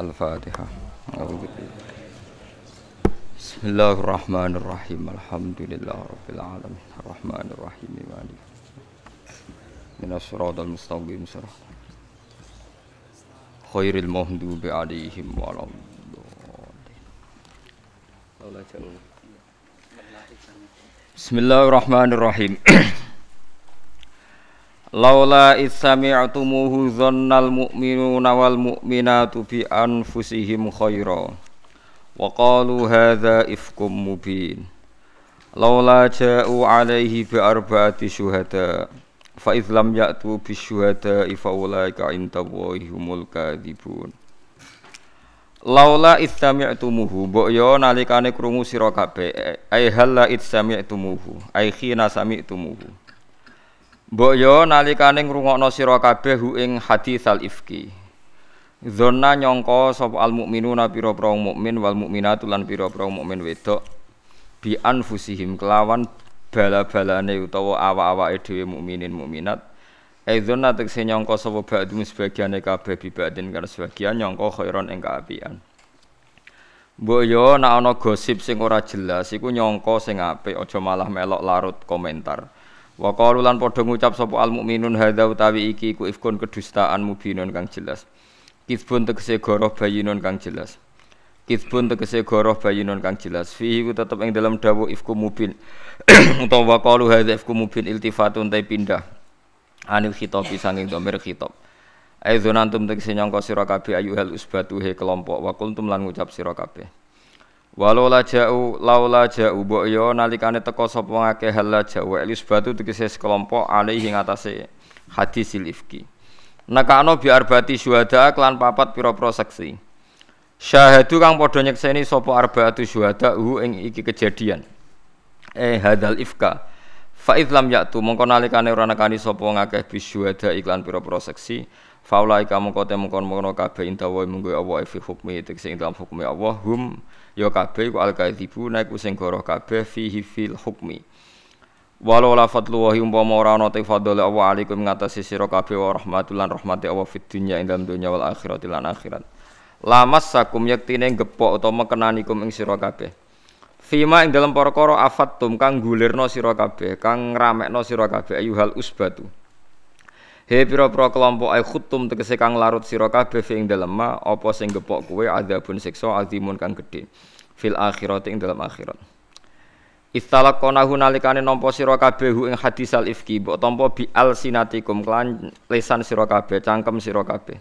الفاتحة. بسم الله الرحمن الرحيم. الحمد لله رب العالمين. الرحمن الرحيم. مالك من الصراط المستقيم. صراط خير المهدوب عليهم ولا الضالين. بسم الله الرحمن الرحيم. Laula itsami'tumuhu dzannal mu'minuna wal mu'minatu bi anfusihim khaira wa qalu hadza ifkum mubin. Laula ja'u alaihi bi arba'ati syuhada fa idz lam ya'tu bi syuhada fa ulaika indallahi humul kadzibun Laula itsami'tumuhu mbok yo nalikane krungu sira kabeh. Ai halla itsami'tumuhu ai khina sami'tumuhu Mbok yo nalikane ngrungokno sira kabeh hu ing hadis al ifki. Zona nyangka sapa al mukminuna pira-pira mukmin wal mukminatu lan pira-pira mukmin wedok bi anfusihim kelawan bala-balane utawa awak-awake dhewe mukminin mukminat. Aizona tekse nyangka sapa ba'dum sebagiane kabeh bi ba'din kan sebagian nyangka khairon ing kaapian. Mbok yo nek ana gosip sing ora jelas iku nyangka sing apik aja malah melok larut komentar. Wa qalu lan padha ngucap sapa al mukminun hadza utawi iki ku ifkun kedustaan mubinun kang jelas. Kizbun tegese goroh bayinun kang jelas. Kizbun tegese goroh bayinun kang jelas. Fihi ku tetep ing dalam dawuh ifku mubin. Utawa wa qalu hadza ifku mubin iltifatun ta pindah. Anil khitabi sanging domir khitab. Aizun antum tegese nyangka sira kabeh ayuhal usbatu he kelompok wa kuntum lan ngucap sira kabeh. Walau la ja'u laula ja'u mbok yo nalikane teka sapa ngake hal la ja'u elis batu tegese sekelompok alaihi ngatasé hadis ifki. Nakano bi arbati syuhada klan papat pira-pira saksi. Syahadu kang padha nyekseni sapa arbaatu syuhada hu ing iki kejadian. Eh hadal ifka. Fa lam ya'tu mongko nalikane ora nekani sapa ngakeh bi syuhada iklan pira-pira saksi. Faulai kamu kote mengkon mengkono kabeh intawa munggo Allah fi hukmi tegese ing hukmi Allah hum ya kabeh iku al kadzibu nek sing goroh kabeh fihi fil hukmi. Walau la fadlu wa umpama ora ana te fadl Allah alaikum ngatasi sira kabeh wa rahmatulan rahmati Allah fid dunya ing dalam dunya wal akhirat lan akhirat. Lamas sakum yektine gepok utawa mekenanikum ing sira kabeh. Fima ing dalam perkara afattum kang gulirno sira kabeh kang ngramekno sira kabeh ayuhal usbatu He pira-pira kelompok ay khutum tegese kang larut sira kabeh ing dalem ma apa sing gepok kowe adzabun siksa azimun kang gedhe fil akhirat ing dalam akhirat. Istalaqonahu nalikane nampa sira kabeh ing hadisal ifki mbok tampa bi al sinatikum klan lesan sira kabeh cangkem sira kabeh.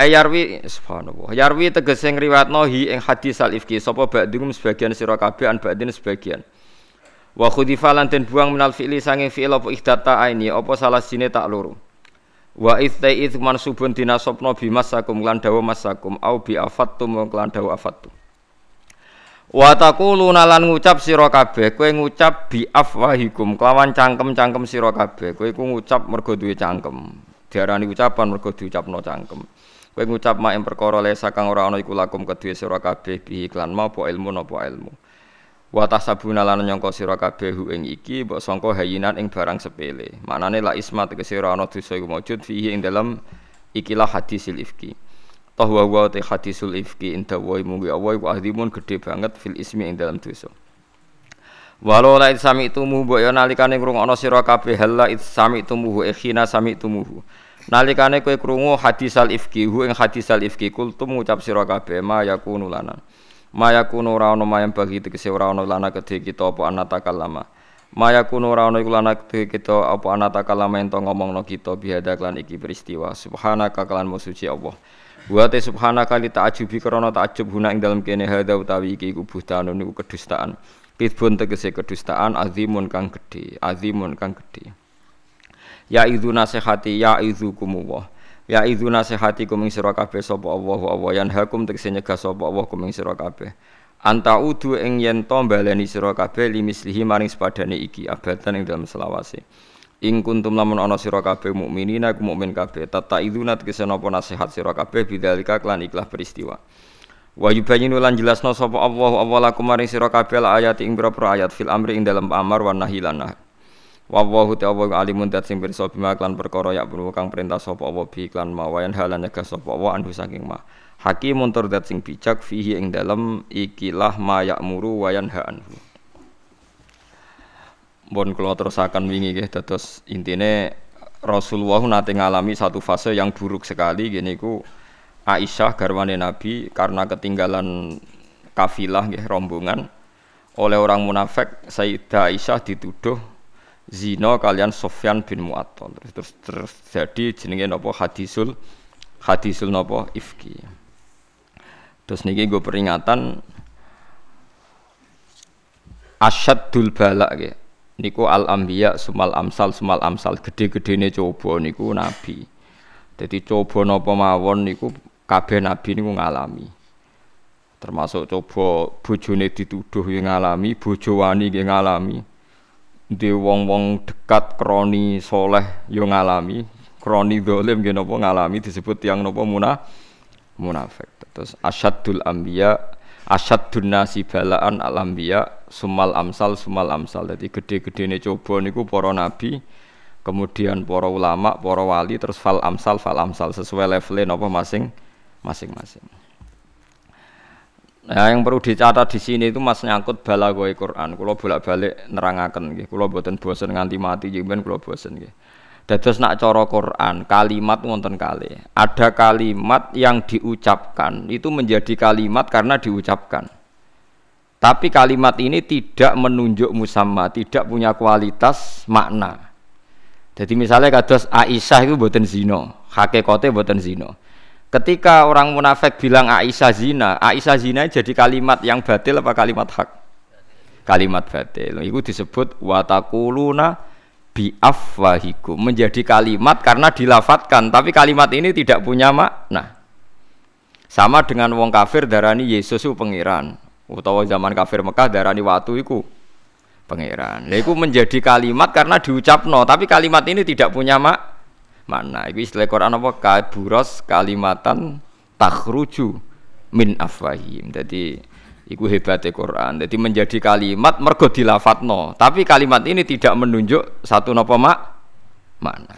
Ayarwi subhanallah. Yarwi tegese ngriwatno hi ing hadisal ifki sapa ba'dhum sebagian sira kabeh an ba'din sebagian. Wa khudifa lan den buang minal fi'li sange fi'il apa ihdata aini apa salah sine tak. Wa itsai its mansubun dinasabna bi masakum masakum au bi afattum lan dawa afattum. Wa taquluna lan ngucap sira kabeh, kowe ngucap bi afwahikum kelawan cangkem-cangkem sira kabeh. Kowe iku ngucap mergo duwe cangkem. Diarani ucapan mergo diucapno cangkem. Kowe ngucap mak perkara lesa kang ora ana iku lakum kedue sira kabeh bi iklan mau apa ilmu napa ilmu. Wa tasabuna lan nyangka sira kabeh ing iki mbok sangka hayinan ing barang sepele. Maknane la isma tegese ora ana dosa iku maujud fihi ing dalam ikilah hadisil ifki. Toh wa wa te hadisul ifki inda wa mungki Allah iku azimun gede banget fil ismi ing dalam dosa. Walau la sami tumu mbok ya nalikane ngrungokno sira kabeh halla sami tumuhu ikhina sami tumuhu. Nalikane kowe krungu hadisal ifki hu ing hadisal ifki kultum ngucap sira kabeh ma yakunu lana. Ma yakunu ora ono mayam bagi tegese ora ono lana kedhe kita apa anatakal lama. Ma yakunu ora ono iku lana kedhe kita apa anatakal lama ento ngomongno kita bihada klan iki peristiwa. Subhanaka klan musuci Allah. Wa te subhanaka li ta'ajubi krana ta'ajub guna ing dalem kene hadza utawi iki iku buhtanun niku kedustaan. Kidbun tegese kedustaan azimun kang gedhe, azimun kang gedhe. Ya idzu nasihati ya idzukumullah. Ya idzu nasihati kum ing sira kabeh sapa Allah wa Allah yan hakum tegese nyegah sapa Allah kum ing sira kabeh. Anta udu ing yen to baleni sira kabeh limislihi maring sepadane iki abadan ing dalam selawase. Ing kuntum lamun ana sira kabeh mukminina ku mukmin kabeh tata idzuna tegese napa nasihat sira kabeh bidzalika klan ikhlas peristiwa. Wa yubayyinu lan jelasno sapa Allah Allah lakum maring sira kabeh ayat ing pira-pira ayat fil amri ing dalam amar wa nahi lan nahi. Wa Allahu ta'ala alimun dat sing pirsa bima klan perkara ya kang perintah sapa Allah bi klan mawayan halan nyegah sapa Allah anhu saking ma. Hakimun tur dat sing bijak fihi ing dalem ikilah ma ya'muru wa yanha anhu. Bon kula terusaken wingi nggih dados intine Rasulullah nate ngalami satu fase yang buruk sekali gini ku Aisyah garwane Nabi karena ketinggalan kafilah nggih rombongan oleh orang munafik Sayyidah Aisyah dituduh zina kalian Sofyan bin Mu'attal. Terus, terus terjadi jenenge napa hadisul hadisul napa ifki. Terus niki gue peringatan asyadul balak ya niku al ambiya sumal amsal sumal amsal. Gede-gedene coba niku nabi. Jadi coba napa mawon niku kabeh nabi niku ngalami. Termasuk coba bojone dituduh yang ngalami bojo yang ngalami di wong-wong dekat kroni soleh yang ngalami. Kroni dolim yang nopo ngalami disebut yang nopo munah munafik. Terus asyadul ambiya asyadun nasi balaan al ambiya sumal amsal sumal amsal. Jadi gede-gede ini coba niku para nabi kemudian para ulama para wali terus fal amsal fal amsal sesuai levelnya nopo masing masing-masing Nah, yang perlu dicatat di sini itu mas nyangkut balagoe Quran. Kulo bolak-balik nerangaken nggih. Kulo boten bosen nganti mati jemben kulo bosen nggih. Dados nak cara Quran, kalimat wonten kali. Ada kalimat yang diucapkan itu menjadi kalimat karena diucapkan. Tapi kalimat ini tidak menunjuk musamma, tidak punya kualitas makna. Jadi misalnya kados Aisyah itu boten zino, hakikate boten zino. Ketika orang munafik bilang Aisyah zina, Aisyah zina jadi kalimat yang batil apa kalimat hak? Kalimat batil. Itu disebut watakuluna bi afwahikum. Menjadi kalimat karena dilafatkan, tapi kalimat ini tidak punya makna. Sama dengan wong kafir darani Yesus itu pangeran. Utawa zaman kafir Mekah darani watu iku pangeran. Iku menjadi kalimat karena diucapno, tapi kalimat ini tidak punya mak mana itu istilah Quran apa kaburos kalimatan takhruju min afwahim jadi Iku hebatnya Quran. Jadi menjadi kalimat mergo dilafatno, tapi kalimat ini tidak menunjuk satu nopo mak mana.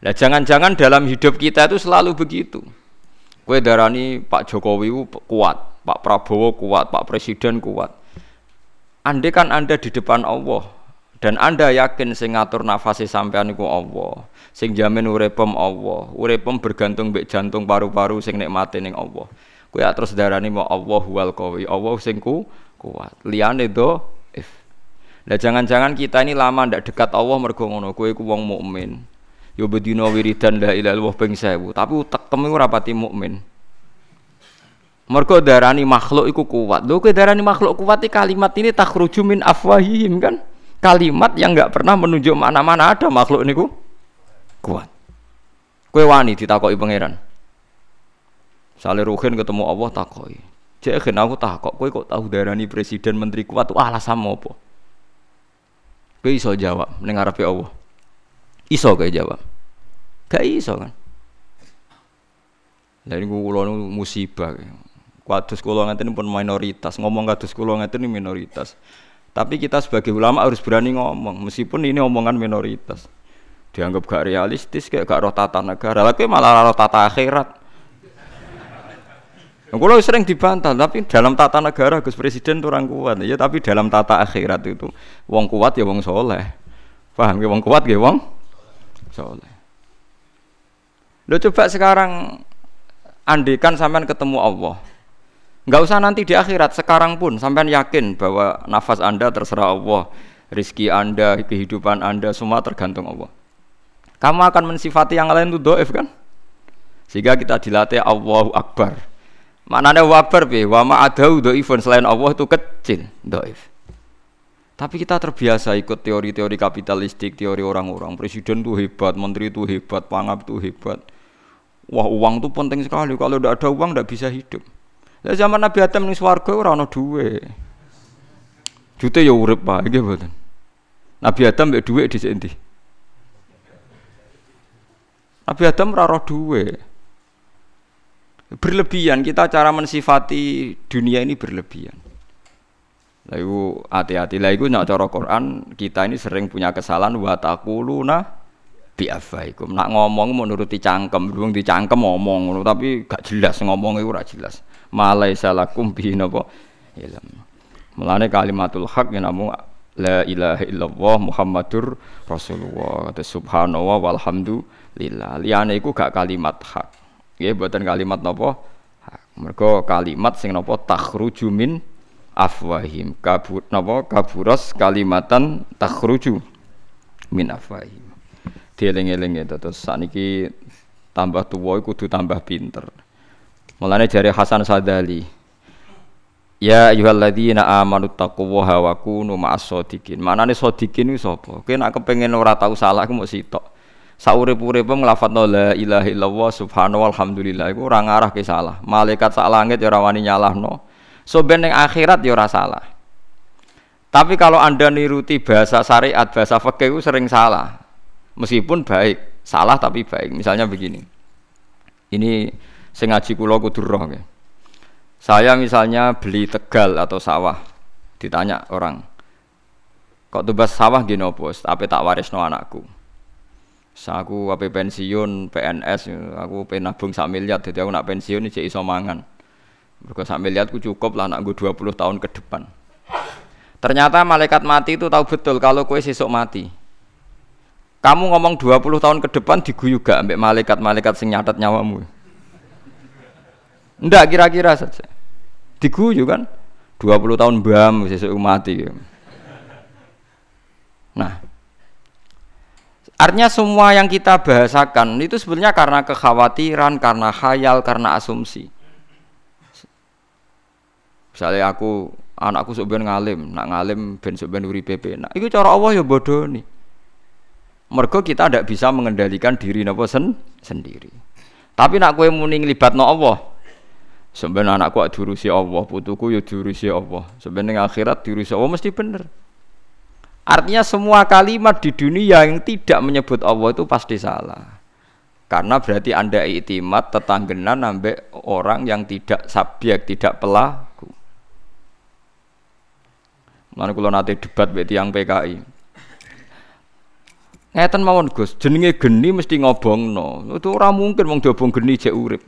Nah jangan-jangan dalam hidup kita itu selalu begitu. Kue darani Pak Jokowi kuat, Pak Prabowo kuat, Pak Presiden kuat. Andai kan anda di depan Allah dan anda yakin sing ngatur nafasi sampean iku Allah. Sing jamin uripem Allah. Uripem bergantung mbek jantung paru-paru sing nikmate ning Allah. Kowe terus darani mau Allah wal qawi. Allah sing ku kuat. Liyane do if. Lah jangan-jangan kita ini lama ndak dekat Allah mergo ngono. Kowe ku wong mukmin. Yo bedina wiridan la ilaha illallah ping 1000 tapi utek temu ora pati mukmin. Mergo darani makhluk iku kuat. Lho kowe darani makhluk kuat kalimat ini takhruju min afwahihim kan kalimat yang enggak pernah menunjuk mana-mana ada makhluk niku kuat. Kue wani ditakoki pangeran. Sale Ruhin ketemu Allah takoki. Cek aku takok, kue kok tahu darani presiden menteri kuat tuh alasan apa? Kue iso jawab ning ngarepe Allah. Iso kayak jawab. Gak iso kan. Lah niku kula musibah. Kados kula ngeten pun minoritas, ngomong kados kula ngeten minoritas. Tapi kita sebagai ulama harus berani ngomong meskipun ini omongan minoritas. Dianggap gak realistis kayak gak roh tata negara. Lagi malah roh tata akhirat. Kalau sering dibantah, tapi dalam tata negara Gus Presiden itu orang kuat, ya tapi dalam tata akhirat itu, wong kuat ya wong soleh, paham ya wong kuat ya wong soleh. Lo coba sekarang andikan sampean ketemu Allah, nggak usah nanti di akhirat, sekarang pun sampean yakin bahwa nafas anda terserah Allah, rizki anda, kehidupan anda semua tergantung Allah. Kamu akan mensifati yang lain itu doif kan? Sehingga kita dilatih Allahu Akbar. Maknanya Allahu Akbar be, wa ma adau doifun selain Allah itu kecil, doif. Tapi kita terbiasa ikut teori-teori kapitalistik, teori orang-orang. Presiden tuh hebat, menteri tuh hebat, pangap tuh hebat. Wah uang tuh penting sekali. Kalau tidak ada uang tidak bisa hidup. Lah zaman Nabi Adam ning swarga ora ana duwe. Jute ya urip bae nggih Nabi Adam mbek dhuwit dhisik endi? Nabi Adam raro duwe. Berlebihan kita cara mensifati dunia ini berlebihan. Lalu hati-hati lah itu nak cara Quran kita ini sering punya kesalahan wa taquluna bi afaikum. Nak ngomong mau nuruti cangkem, wong dicangkem ngomong tapi gak jelas ngomong iku ora jelas. Malaisa lakum bi napa ilm. Mulane kalimatul haq ya namung la ilaha illallah Muhammadur Rasulullah. Kata subhanallah walhamdulillah. Liyane iku gak kalimat hak. Nggih mboten kalimat? Hak. Mergo kalimat sing napa takhruju min afwahim kabut napa kaburos kalimatan takhruju min afwahim dieling-eling itu terus saniki tambah tua kudu tambah pinter mulane jari Hasan Sadali Ya ayyuhalladzina amanu taqullaha wa kunu ma'as shodiqin. Manane shodiqin ku sapa? Kowe nek kepengin ora tau salah ku mok sitok. Saurip-uripe nglafadzno la ilaha illallah subhanallah alhamdulillah iku ora ngarah ke salah. Malaikat sak langit ya ora wani nyalahno. So ben akhirat ya ora salah. Tapi kalau Anda niruti bahasa syariat, bahasa fikih sering salah. Meskipun baik, salah tapi baik. Misalnya begini. Ini sengaji kula kudu roh ya. Saya misalnya beli tegal atau sawah, ditanya orang, kok tubas sawah gini bos, tapi tak waris no anakku. Aku apa pensiun PNS, aku penabung sak miliar, jadi aku nak pensiun ini iso mangan. Mereka sampai lihatku cukup lah anak gue 20 tahun ke depan. Ternyata malaikat mati itu tahu betul kalau kue sesuk mati. Kamu ngomong 20 tahun ke depan diguyu gak ambek malaikat-malaikat sing nyatet nyawamu. Ndak kira-kira saja. Diguyu kan? 20 tahun bam sesuk mati. Nah, Artinya semua yang kita bahasakan itu sebenarnya karena kekhawatiran, karena khayal, karena asumsi. Misalnya aku anakku sok ben ngalim, nak ngalim ben sok ben uripe Nah, Iku cara Allah ya bodoh nih. Mergo kita tidak bisa mengendalikan diri napa sen sendiri. Tapi nak kowe muni nglibatno Allah. Sebenarnya anakku diurusi Allah, putuku ya Allah. Sebenarnya akhirat diurusi Allah mesti bener. Artinya semua kalimat di dunia yang tidak menyebut Allah itu pasti salah. Karena berarti Anda iktimat tetanggenan nambah orang yang tidak subjek, tidak pelaku. Mana kalau nanti debat beti yang PKI. Ngeten mawon Gus, jenenge geni mesti ngobong no. Itu orang mungkin mau diobong geni cek urip.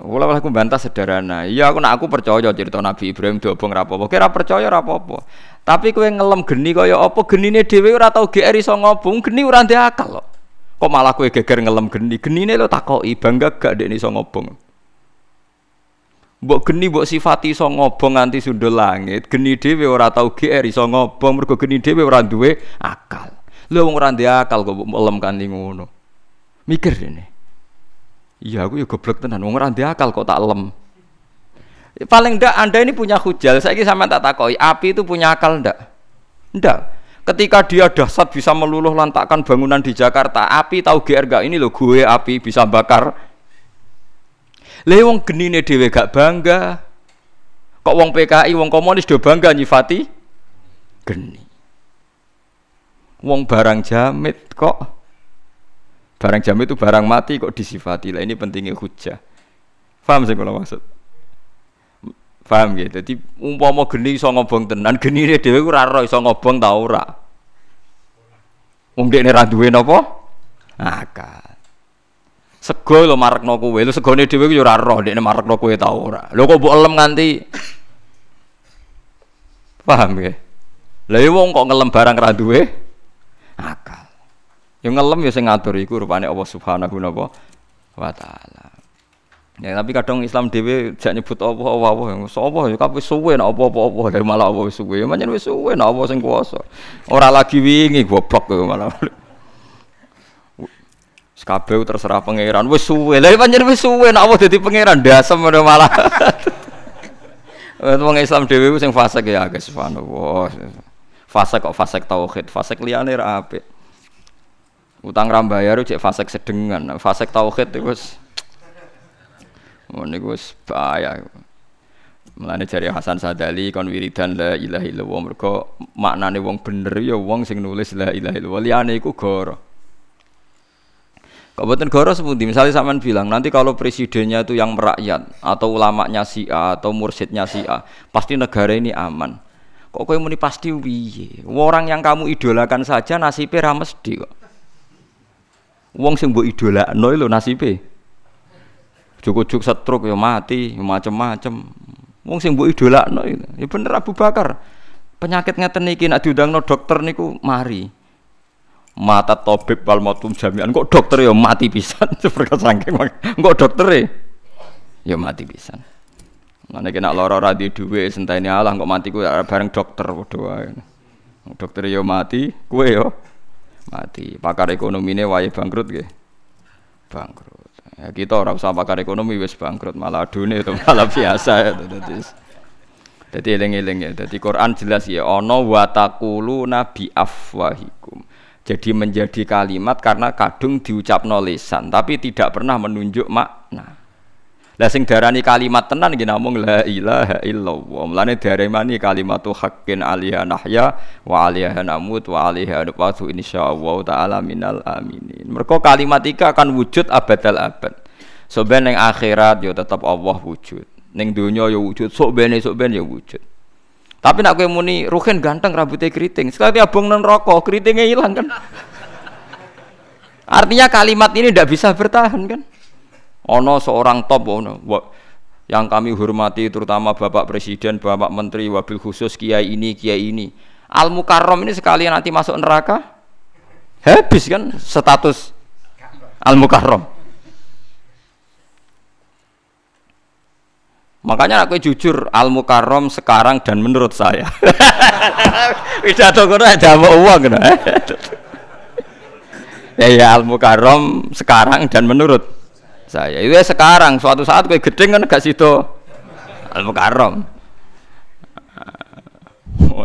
Wala aku bantah sederhana. Iya aku nak aku percaya cerita Nabi Ibrahim diobong rapopo. Kira percaya rapopo. Tapi kowe ngelem geni kaya apa genine dhewe ora tau GR iso ngobong, geni ora ndek akal kok. Kok malah kowe geger ngelem geni. Genine lo takoki bangga gak dek iso ngobong. Mbok geni mbok sifati iso ngobong nganti sundul langit, geni dhewe ora tau GR iso ngobong mergo geni dhewe ora duwe akal. Lha wong ora akal kok melem kanthi ngono. Mikir ini. Iya aku ya goblok tenan wong ora akal kok tak lem. Paling ndak Anda ini punya hujal. Saya sama tak takoi, api itu punya akal ndak? Ndak. Ketika dia dahsyat bisa meluluh lantakkan bangunan di Jakarta, api tahu GR gak ini loh gue api bisa bakar Lha wong genine dhewe gak bangga. Kok wong PKI, wong komunis do bangga nyifati geni. Wong barang jamit kok barang jamit itu barang mati kok disifati. Lah ini pentingnya hujah. Paham sih kalau maksud? Paham gitu. Jadi umpama geni iso ngobong tenan, genine dhewe ora ora iso ngobong ta ora. Wong dekne ra duwe napa? Akal. Sego lho marekno kowe. Lho segone dhewe ku yo ora roh dekne marekno kowe ta ora. Lho kok mbok nganti Paham ya? Lah iya wong kok ngelem barang ra duwe akal. Yo ngelem yo sing ngatur iku rupane Allah Subhanahu wa taala. Ya tapi kadang Islam dhewe jak nyebut apa apa apa sapa ya kabeh suwe nek apa apa apa dari malah apa suwe. Manjen wis suwe nek apa sing kuwasa. Ora lagi wingi goblok malah. Kabeh terserah pangeran. Wis suwe. Lah pancen wis suwe nek Allah dadi pangeran dasem malah. Wong Islam dhewe sing fasik ya guys, subhanallah. Fasik kok fasik tauhid, fasik liyane ra apik. Utang ra bayar cek fasik sedengan. Fasik tauhid itu Oh niku wis bahaya. Mulane jari Hasan Sadali kon wiridan la ilaha illallah mergo maknane wong bener ya wong sing nulis la ilaha illallah liyane iku goro. Kabupaten Goro seperti misalnya sampean bilang nanti kalau presidennya itu yang merakyat atau ulamanya si A atau mursyidnya si A, pasti negara ini aman. Kok kowe muni pasti wiye? Orang yang kamu idolakan saja nasibnya ra mesti kok. Wong sing mbok idolakno lho nasibe. Cukup-cukup setruk ya mati, ya macem-macem. Wong sing mbok idolakno ya bener Abu Bakar. Penyakit ngeten iki nek diundangno dokter niku mari. Mata tobib wal matum jami'an kok dokter ya mati pisan seperti saking kok dokter ya mati pisan. Mana kena lara ora di duwe sentene Allah kok mati kuwi bareng dokter padha wae. Dokter yo mati, kue yo mati. Pakar ekonomi ini wae bangkrut nggih. Bangkrut. Ya, kita orang usah pakar ekonomi wis bangkrut malah dunia itu malah biasa ya dadi. Dadi eling-eling ya. Dadi Quran jelas ya ana wa nabi afwahikum. Jadi menjadi kalimat karena kadung diucapno lisan tapi tidak pernah menunjuk makna. Lah sing darani kalimat tenan iki namung la ilaha illallah. Mulane daremani kalimatu haqqin alaiha nahya wa alaiha namut wa alaiha nubatu insyaallah taala minal aminin. Mergo kalimat iki akan wujud abadal abad. So ben ning akhirat yo tetep Allah wujud. Ning donya yo wujud, sok ben sok ben yo wujud. Tapi nak kowe muni Ruhin ganteng rambutnya keriting, sekali abang nang rokok keritingnya hilang kan. Artinya kalimat ini tidak bisa bertahan kan. Ono seorang top ono yang kami hormati terutama Bapak Presiden, Bapak Menteri, wabil khusus kiai ini, kiai ini. Al Mukarrom ini sekali nanti masuk neraka habis kan status Al Mukarrom. Makanya aku jujur Al Mukarrom sekarang dan menurut saya. Pidato kono ada mau uang Ya ya Al Mukarrom sekarang dan menurut saya. Ya sekarang suatu saat gue gedeng kan gak situ al mukarrom.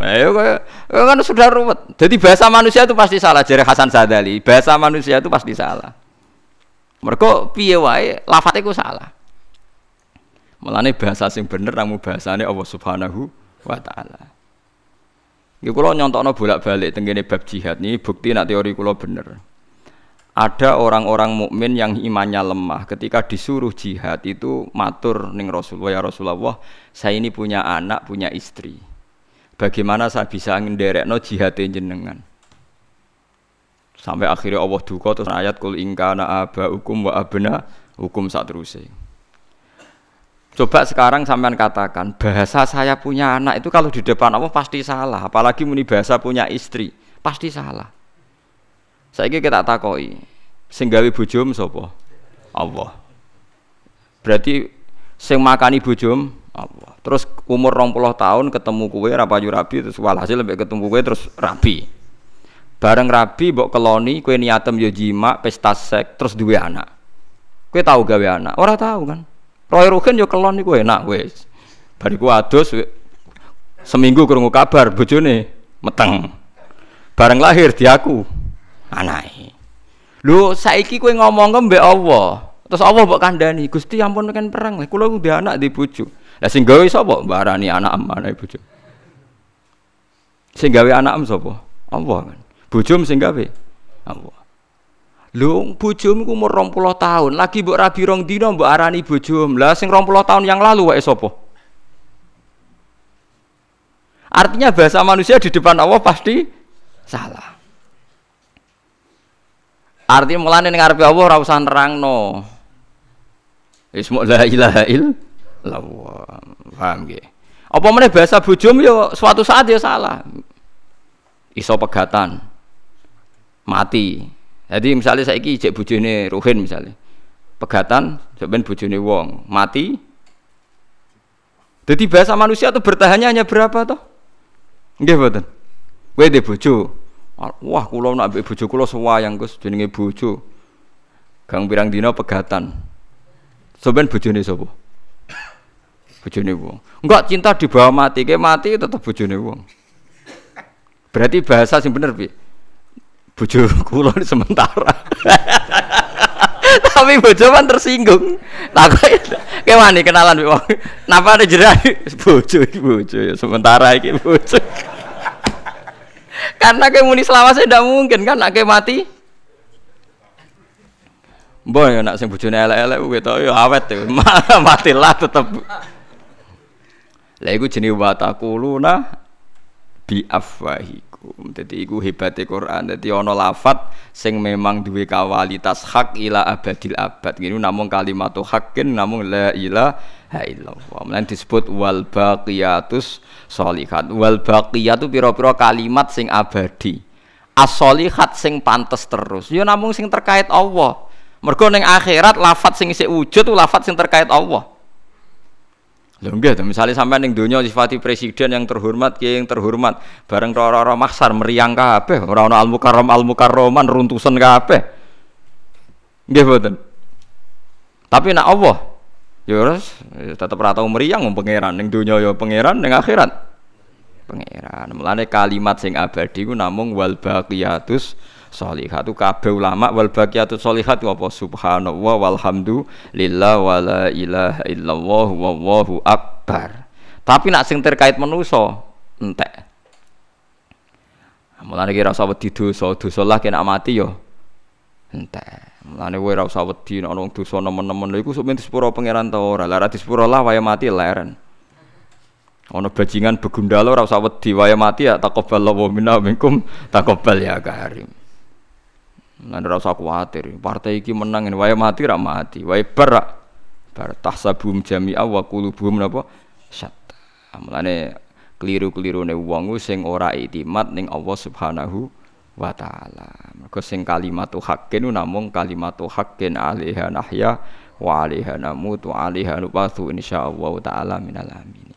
Ayo kan sudah ruwet. Jadi bahasa manusia itu pasti salah. Jadi Hasan Sadali, bahasa manusia itu pasti salah. Mereka piye wae lafate ku salah. Mulane bahasa sing bener namu bahasane Allah Subhanahu wa taala. Iki kula nyontokno bolak-balik tengene bab jihad ini bukti nak teori kula bener ada orang-orang mukmin yang imannya lemah. Ketika disuruh jihad itu matur ning Rasulullah ya Rasulullah saya ini punya anak punya istri. Bagaimana saya bisa ngenderekno jihad jenengan? Sampai akhirnya Allah duka terus ayat kul ingkana aba hukum wa abna hukum saat terus Coba sekarang sampean katakan bahasa saya punya anak itu kalau di depan Allah pasti salah, apalagi muni bahasa punya istri pasti salah. Saya kita takoi, sing gawe bojom sapa? Allah. Berarti sing makani bojom Allah. Terus umur 20 tahun ketemu kue ra payu rabi terus walhasil lebih ketemu kue terus rabi. Bareng rabi mbok keloni kue niatem yo jima pesta sek terus duwe anak. Kue tahu gawe anak? Ora tahu kan. Roy Rugen yo kelon niku enak wis. Bariku adus seminggu krungu kabar bojone meteng. Bareng lahir di aku anake. Lho saiki kowe ngomong ke mbek Allah. Terus Allah mbok kandhani, Gusti ampun kan perang. Kula ku anak di bojo. Lah sing gawe sapa? Barani anak amane bojo. Sing gawe anak am sapa? Allah kan. Bojom sing gawe Allah. Lho bojom ku umur 20 tahun, lagi mbok rabi rong dina mbok arani bojom. Lah sing 20 tahun yang lalu wae sapa? Artinya bahasa manusia di depan Allah pasti salah. Artinya mulane ning ngarepe Allah ora usah nerangno. Wis la ilaha illallah. Paham nggih? Apa meneh bahasa bojom yo suatu saat ya salah. Iso pegatan. Mati. Jadi misalnya saya iki cek bojone Ruhin misalnya. Pegatan ben bojone wong, mati. Jadi bahasa manusia itu bertahannya hanya berapa toh? Nggih mboten. Kowe de bojo, Wah, kula nak mbek bojo kula sewayang Gus jenenge bojo. Gang pirang dina pegatan. Sampeyan bojone sapa? Bojone wong. Enggak cinta di bawah mati, kayak mati tetap bojone wong. Berarti bahasa sing bener piye? Bojo kula sementara. Tapi bojo kan tersinggung. Takut mana kenalan wong. Napa ada jerak bojo bojo ya sementara iki bojo. Karena kayak muni selawase tidak mungkin kan nak mati. Boy nak sing bojone elek-elek kuwi to ya awet tuh. Matilah tetep. Lah iku jenenge watakuluna bi afwahikum. Dadi iku hebate Quran. Dadi ana lafat sing memang duwe kawalitas hak ila abadil abad. Ngene namung kalimatu hakin namung la ilaha illallah. Mulane disebut wal baqiyatus sholihat. Wal baqiyatu pira-pira kalimat sing abadi. As-sholihat sing pantes terus. Ya namung sing terkait Allah. Mergo ning akhirat lafat sing isih wujud tu lafat sing terkait Allah. Lho nggih, misalnya sampai ning donya sifati presiden yang terhormat, kiai yang terhormat, bareng roro-roro maksar meriang kabeh, ora ana al-mukarram al-mukarraman runtusan kabeh. Nggih mboten. Tapi nak Allah ya wis tetep ora tau meriang wong pangeran. Ning donya ya pangeran ning akhirat. Pangeran. Mulane kalimat sing abadi ku namung wal baqiyatus tu kabeh ulama wal baqiyatu sholihat apa? Subhanallah walhamdulillah wala ilaha illallah wallahu akbar. Tapi nak sing terkait manusa entek. Mulane kira usah wedi dosa dosa lah kena mati yo entek mulane kowe ora usah wedi nek ana dosa nemen-nemen iku sok men sepuro pangeran ta ora lara disepuro lah waya mati leren Ono bajingan begundalo ora usah wedi waya mati ya taqabbalallahu minna minkum taqabbal ya karim. Nah, ora usah kuwatir. Partai iki menang wae mati ra mati, wae bar bar tahsabum jami'a wa qulubuhum napa syat. Mulane keliru-kelirune wong sing ora iktimat ning Allah Subhanahu wa taala. Mergo sing kalimatu haqqin namung kalimatu haqqin alaiha nahya wa alaiha namut wa alaiha nubatu insyaallah taala minal amin.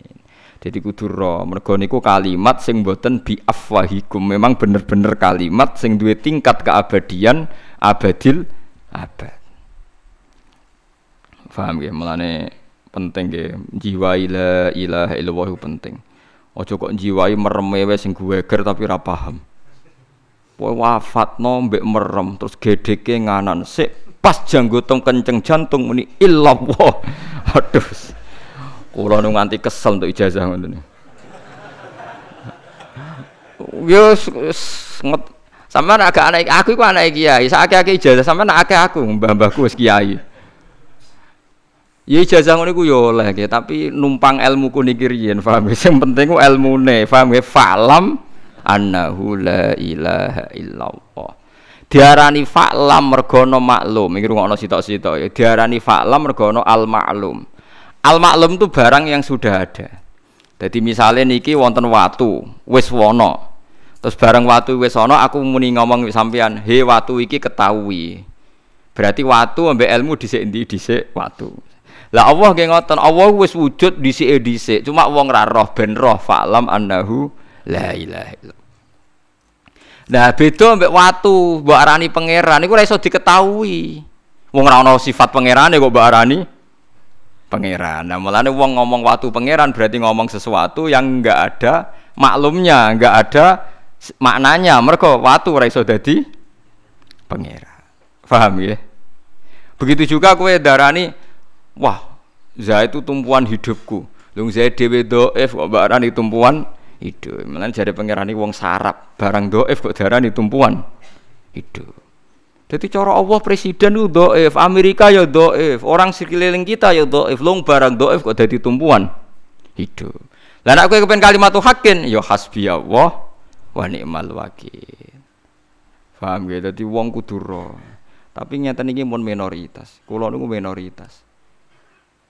Jadi kudu ro, mergo niku kalimat sing boten bi afwahikum. Memang bener-bener kalimat sing duwe tingkat keabadian abadil abad. Faham ya? Mulane penting ya jiwa ila ilaha illallah penting. Ojo kok jiwai merem wae sing geger tapi ora paham. Kowe wafatno mbek merem terus gedeke nganan sik pas janggotom kenceng jantung muni illallah. Aduh. Kulo nu nganti kesel untuk ijazah ngoten. Yo nget sampean agak anak aku iku anak kiai, sakake ijazah sampean akeh aku mbah-mbahku wis kiai. Ya ijazah ngono iku yo oleh ya, tapi numpang ilmu ku niki riyen, paham ya? Sing penting ku ilmune, paham ya? Falam annahu la ilaha illallah. Diarani fa'lam mergo maklum, iki rungokno sitok-sitok ya. Diarani fa'lam mergo al maklum. Al maklum itu barang yang sudah ada. Jadi misalnya niki wonten watu, wis wono. Terus barang watu wis wono aku muni ngomong sampean, "He watu iki ketahui." Berarti watu ambek ilmu dhisik endi dhisik watu. Lah Allah nggih ngoten, Allah wis wujud dhisik dhisik, cuma wong ra roh ben roh fa'lam annahu la ilaha illallah. Nah, beda ambek watu, mbok arani pangeran iku ora iso diketahui. Wong ora ana sifat pangerane kok mbok arani pangeran. Nah, mulane wong ngomong waktu pangeran berarti ngomong sesuatu yang enggak ada maklumnya, enggak ada maknanya. Mereka waktu ora iso dadi pangeran. Paham ya? Begitu juga kue darani wah, za itu tumpuan hidupku. Lung saya dhewe doef kok barani tumpuan Mulane jare pangeran iki wong sarap, barang doef kok darani tumpuan hidup. Jadi cara Allah presiden itu doif, Amerika ya doif, orang sekeliling kita ya doif, long barang doif kok jadi tumpuan hidup. Lah kowe kepen kalimat hakin, ya hasbi Allah wa ni'mal wakil. Paham ya? Dadi wong kudu Tapi nyata iki mun minoritas. Kula niku minoritas.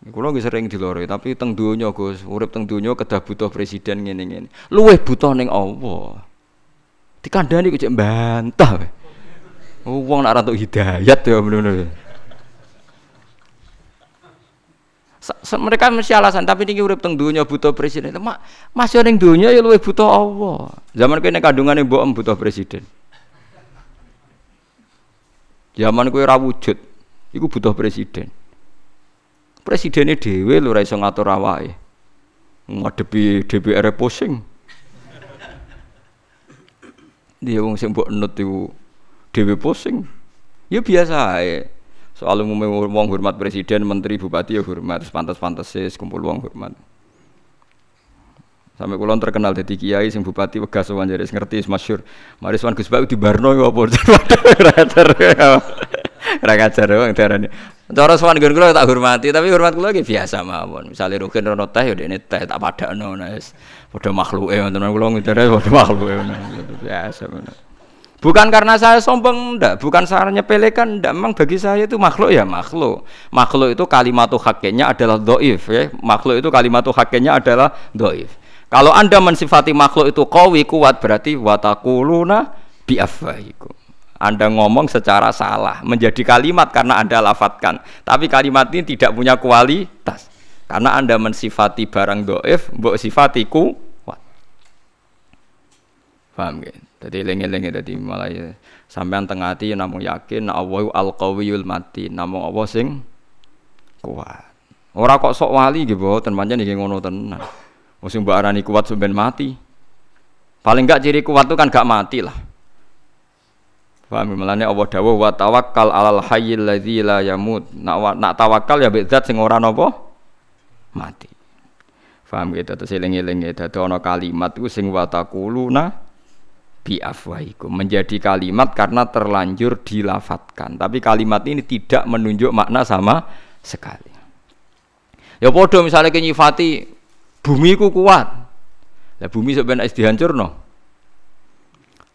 Kula nggih sering dilore, tapi teng donya Gus, urip teng donya kedah butuh presiden ngene-ngene. Luwih butuh ning Allah. Dikandani kok cek bantah. Wong nak rantuk hidayat ya bener-bener. mereka mesti alasan tapi ini urip teng dunia butuh presiden mak masih ning dunia ya luwih butuh Allah zaman kene kandungane mbok butuh presiden zaman kowe ora wujud iku butuh presiden presidennya dhewe lho ora iso ngatur awake ngadepi DPR pusing dia wong sing mbok nut iku dewi pusing. Ya biasa ya. Soal umumnya wong hormat presiden, menteri, bupati ya hormat, pantas-pantas sih kumpul wong hormat. Sampai kulon terkenal jadi kiai sing bupati wegas sowan jadi ngerti masyhur. Mari sowan Gus Bak di Barno ya apa. Ra ngajar. Ra ngajar. Cara sowan nggon kula tak hormati, tapi hormat kula iki biasa mawon. Misale rugen rono teh ya dene teh tak padakno wis padha makhluke ngoten kula ngidare padha makhluke biasa. Bukan karena saya sombong, enggak. Bukan saya nyepelekan, enggak. Memang bagi saya itu makhluk ya makhluk. Makhluk itu kalimat hakenya adalah doif. Ya. Makhluk itu kalimat hakenya adalah doif. Kalau anda mensifati makhluk itu kawi kuat berarti watakuluna biafwahikum. Anda ngomong secara salah, menjadi kalimat karena Anda lafatkan. Tapi kalimat ini tidak punya kualitas. Karena Anda mensifati barang doif, mbok sifati kuat. Paham gak? Jadi lengi-lengi jadi malah ya, sampean tengah hati namun yakin na Allahu al qawiyul mati, namun Allah sing kuat. Ora kok sok wali gitu, boten pancen iki ngono tenan. Wong mbok arani kuat sampean mati. Paling enggak ciri kuat itu kan gak mati lah. Paham? Melane Allah dawuh wa tawakkal alal hayyil ladzi la yamut. Nak nak tawakal ya zat sing ora napa mati. Paham gitu? Terus eling-eling dadi ana kalimat iku sing wa taquluna bi afwahikum. Menjadi kalimat karena terlanjur dilafatkan. Tapi kalimat ini tidak menunjuk makna sama sekali. Ya podo misalnya kenyifati bumi ku kuat. Lah bumi sebenarnya dihancur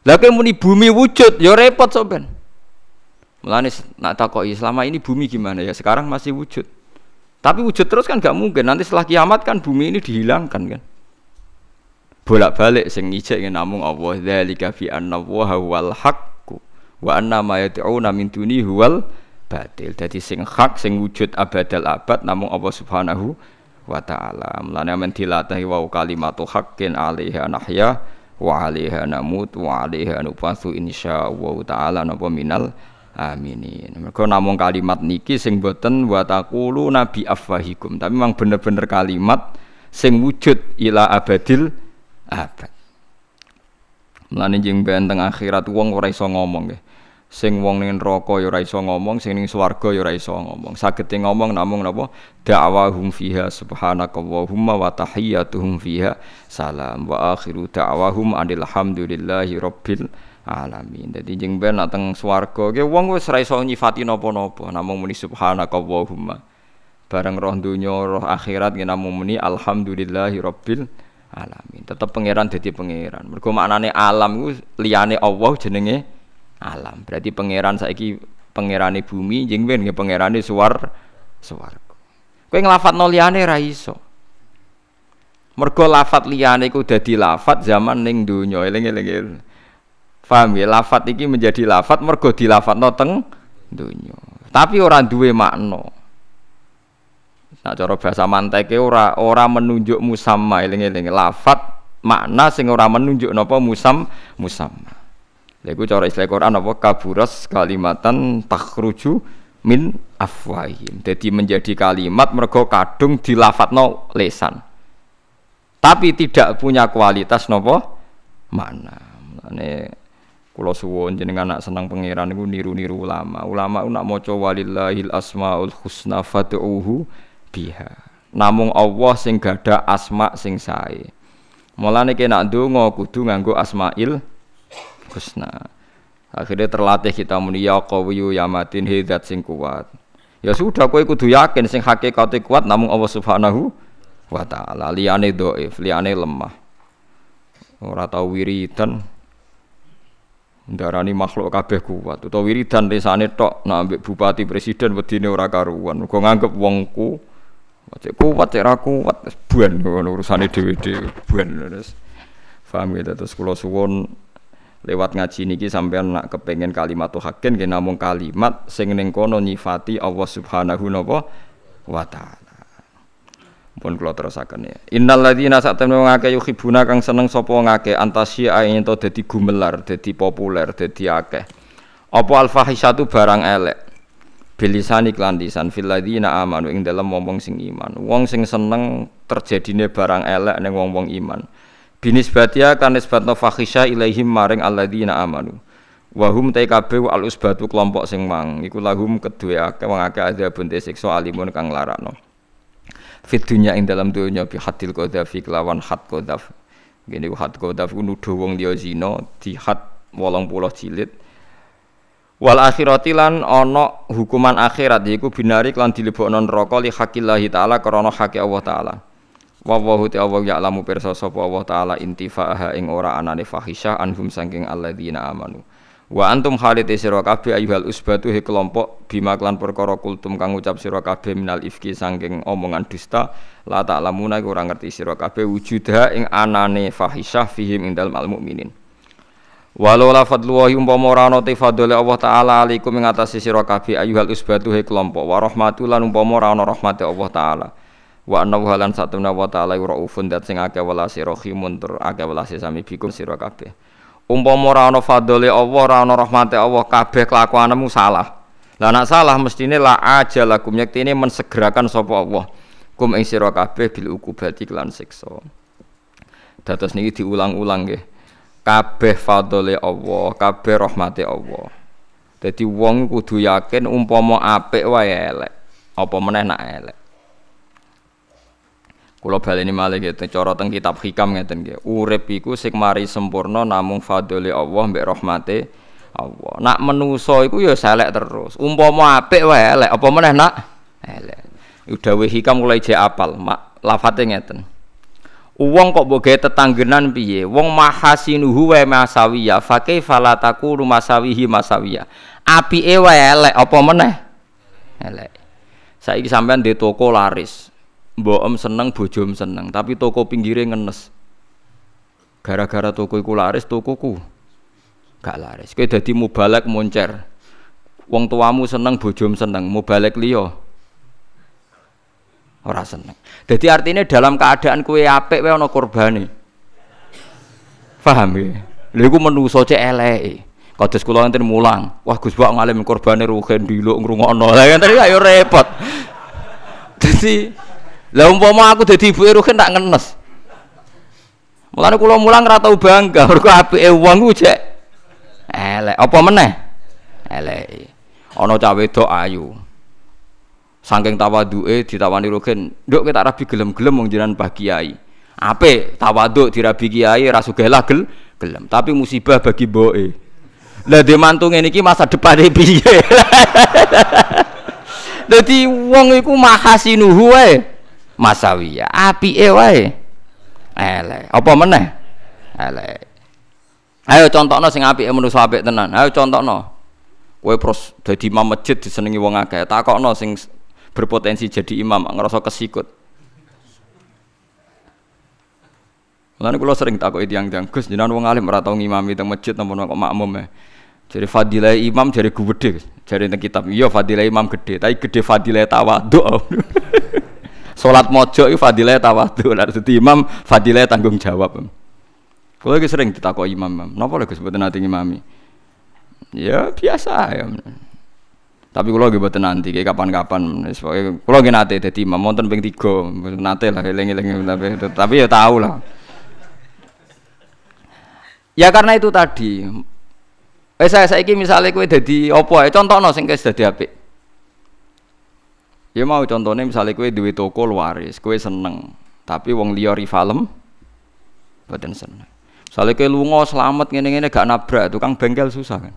lah muni bumi wujud ya repot soben Mulane nak takoi selama ini bumi gimana? Ya sekarang masih wujud. Tapi wujud terus kan gak mungkin. Nanti setelah kiamat kan bumi ini dihilangkan kan? Bolak-balik sing ngijek namung Allah dzalika fi anna wa wal haqqu wa anna ma yad'una min duni huwal batil. Dadi sing hak sing wujud abadal abad namung Allah subhanahu wa ta'ala. Mulane men dilatahi wa kalimatu haqqin alaiha nahya wa alaiha namut wa alaiha nufasu insyaallah taala napa minal aminin mergo namung kalimat niki sing boten wa taqulu nabi afwahikum tapi memang bener-bener kalimat sing wujud ila abadil abad. Mulane jeng benteng akhirat wong ora iso ngomong nggih. Sing wong ning neraka ya ora iso ngomong, sing ning swarga ya ora iso ngomong. Sagete ngomong namung napa? Da'wahum fiha subhanakallahumma wa tahiyyatuhum fiha salam wa akhiru da'wahum alhamdulillahi rabbil alamin. Dadi jeng ben teng swarga ge wong wis ora iso nyifati napa-napa, namung muni subhanakallahumma. Bareng roh donya, roh akhirat ge namung muni alhamdulillahi rabbil alamin. Tetap pangeran jadi pangeran. Mergo maknane alam iku liyane Allah jenenge alam. Berarti pangeran saiki pangerane bumi jeng ben nggih pangerane suwar swarga. Kowe nglafadzno liyane ra iso. Mergo lafat liyane iku dadi lafat zaman ning donya. Eling-eling. Paham ya? Lafat iki menjadi lafat mergo dilafatno teng donya. Tapi ora duwe makna. Nah cara bahasa manteke ora ora menunjuk musamma eling-eling lafat makna sing ora menunjuk napa musam musamma. Lha cara istilah Quran apa kaburas kalimatan takhruju min afwahim. Jadi menjadi kalimat mergo kadung dilafatno lesan. Tapi tidak punya kualitas napa makna. Mulane kula suwun jenengan anak seneng pangeran niku niru-niru ulama. Ulama nak maca walillahil asmaul husna fad'uhu biha. Namung Allah sing gada asma sing sae. Mulane kena ndonga kudu nganggo asmail husna. Akhirnya terlatih kita muni ya qawiyyu ya matin hidat sing kuat. Ya sudah kowe kudu yakin sing hakikate kuat namung Allah Subhanahu wa taala. Liyane dhaif, liyane lemah. Ora tau wiridan ndarani makhluk kabeh kuat utawa wiridan desane tok nak ambek bupati presiden wedine ora karuan. Kok nganggep wongku Cek kuat cek kuat buan urusane dhewe-dhewe buan terus. Paham gitu terus kula suwun lewat ngaji niki sampean nak kepengen kalimat hakin nggih namung kalimat sing ning kono nyifati Allah Subhanahu wa taala. Pun kula terusaken ya. Innal ladzina sa'tamna ngake yuhibuna kang seneng sapa ngake antasya ento dadi gumelar, dadi populer, dadi akeh. Apa al fahisatu barang elek bilisani klan lisan fil ladina amanu ing dalem wong sing iman wong sing seneng terjadine barang elek ning wong-wong iman binisbatia kan nisbatno fahisha ilaihim maring alladzina amanu. Wahum kabeh al usbatu kelompok sing mang. Iku lahum kedue akeh wong akeh adzabun siksa alimun kang larakno. Fit dunya ing dalam dunya bi hadil qadhafi kelawan had qadhaf. Ngene had qadhaf nuduh wong liya zina di had 80 jilid. Wal akhirati lan ana hukuman akhirat yaiku binari lan dilebokno neraka li hakillahi taala krana haki Allah taala. Wa wahu ta Allah ya'lamu pirsa sapa Allah taala intifa'aha ing ora anane fahisyah anhum saking alladzina amanu. Wa antum khalid sira kabeh ayyuhal usbatu he kelompok bima klan perkara kultum kang ucap sira kabeh minal ifki saking omongan dusta la ta'lamuna ora ngerti sira kabeh wujudha ing anane fahisyah fihim ing dalem al mukminin. Walau la fadlullahi umpama ora ana fadhole Allah taala alaikum ing atase sira kabeh ayyuhal usbatu he kelompok wa rahmatul lan umpama ora ana rahmate Allah taala. Wa anna halan satuna wa taala raufun dat sing akeh welase rahimun tur akeh welase sami bikum sira kabeh. Umpama ora ana fadhole Allah ora ana rahmate Allah kabeh kelakuanmu salah. Lah nek salah mestine la ajalakum yektine mensegerakan sapa Allah. Kum ing sira kabeh bil ukubati lan siksa. Dados niki diulang-ulang nggih kabeh fadhole Allah, kabeh rahmate Allah. Dadi wong kudu yakin umpama apik wae elek. Apa meneh nak elek. Kula baleni malih gitu, cara teng kitab hikam ngeten nggih. Urip iku sing mari sempurna namung fadhole Allah mbek rahmate Allah. Nak menusa iku ya selek terus. Umpama apik wae elek, apa meneh nak elek. Udah hikam mulai je apal, mak lafate ngeten. Uang kok mbok tetanggenan piye? Wong mahasinuhu wa masawiya, fa kaifa la taqulu masawihi masawiya. Apike wae elek apa meneh? Elek. Saiki sampean di toko laris. Mbok seneng, bojom seneng, tapi toko pinggire ngenes. Gara-gara toko iku laris, tokoku gak laris. Kowe dadi mubalek moncer. Wong tuamu seneng, bojom seneng, mubalek liya ora seneng. Jadi artinya dalam keadaan kue apik wae ana korbane. Paham ya? Lha iku menungso cek eleke. Kados kula enten mulang, wah Gus Bak ngalim korbane rugen diluk ngrungokno. Lah enten ayo repot. Dadi lah umpama aku dadi ibuke rugen tak ngenes. Mulane kula mulang ora tau bangga mergo apike wong ku cek elek. Apa meneh? Elek. Ana cah wedok ayu. Saking tawaduke ditawani rogen, "Nduk kita rabi gelem-gelem wong jenengan Mbah Kiai." Ape tawaduk dirabi kiai ra sugihlah gel gelem, tapi musibah bagi mboke. Lah dhe mantu ngene iki masa depane piye? Dadi wong iku mahasinuhu wae masawiya, apike wae elek. Apa meneh? Elek. Ayo contohno sing apike manusa apik tenan. Ayo contohno. Kowe pros dadi imam masjid disenengi wong akeh. Takokno sing berpotensi jadi imam ngerasa kesikut Lalu kalau sering takut itu yang Gus, jangan wong alim ora tau ngimami teng masjid namun kok makmum ya. Jadi fadilah imam jadi gede, jadi teng kitab. Iya fadilah imam gede, tapi gede fadilah tawadhu. Salat mojo itu fadilah tawadhu, lah dadi imam fadilah tanggung jawab. Kalau lagi sering ditakut imam, napa lagi sebetulnya nanti ngimami? Ya biasa ya. Tapi kalau lagi buat nanti, kayak kapan-kapan. Kalau lagi nanti, jadi imam monton ping nanti lah, eling-eling tapi, tapi ya tahu lah. Ya karena itu tadi. Eh saya saya misalnya kue jadi opo ya contoh no sing jadi apik. Ya mau contohnya misalnya kue duwe toko luaris, kue seneng, tapi wong liya rivalem badan seneng. Misalnya kue lungo selamat ngene-ngene gak nabrak, tukang bengkel susah kan.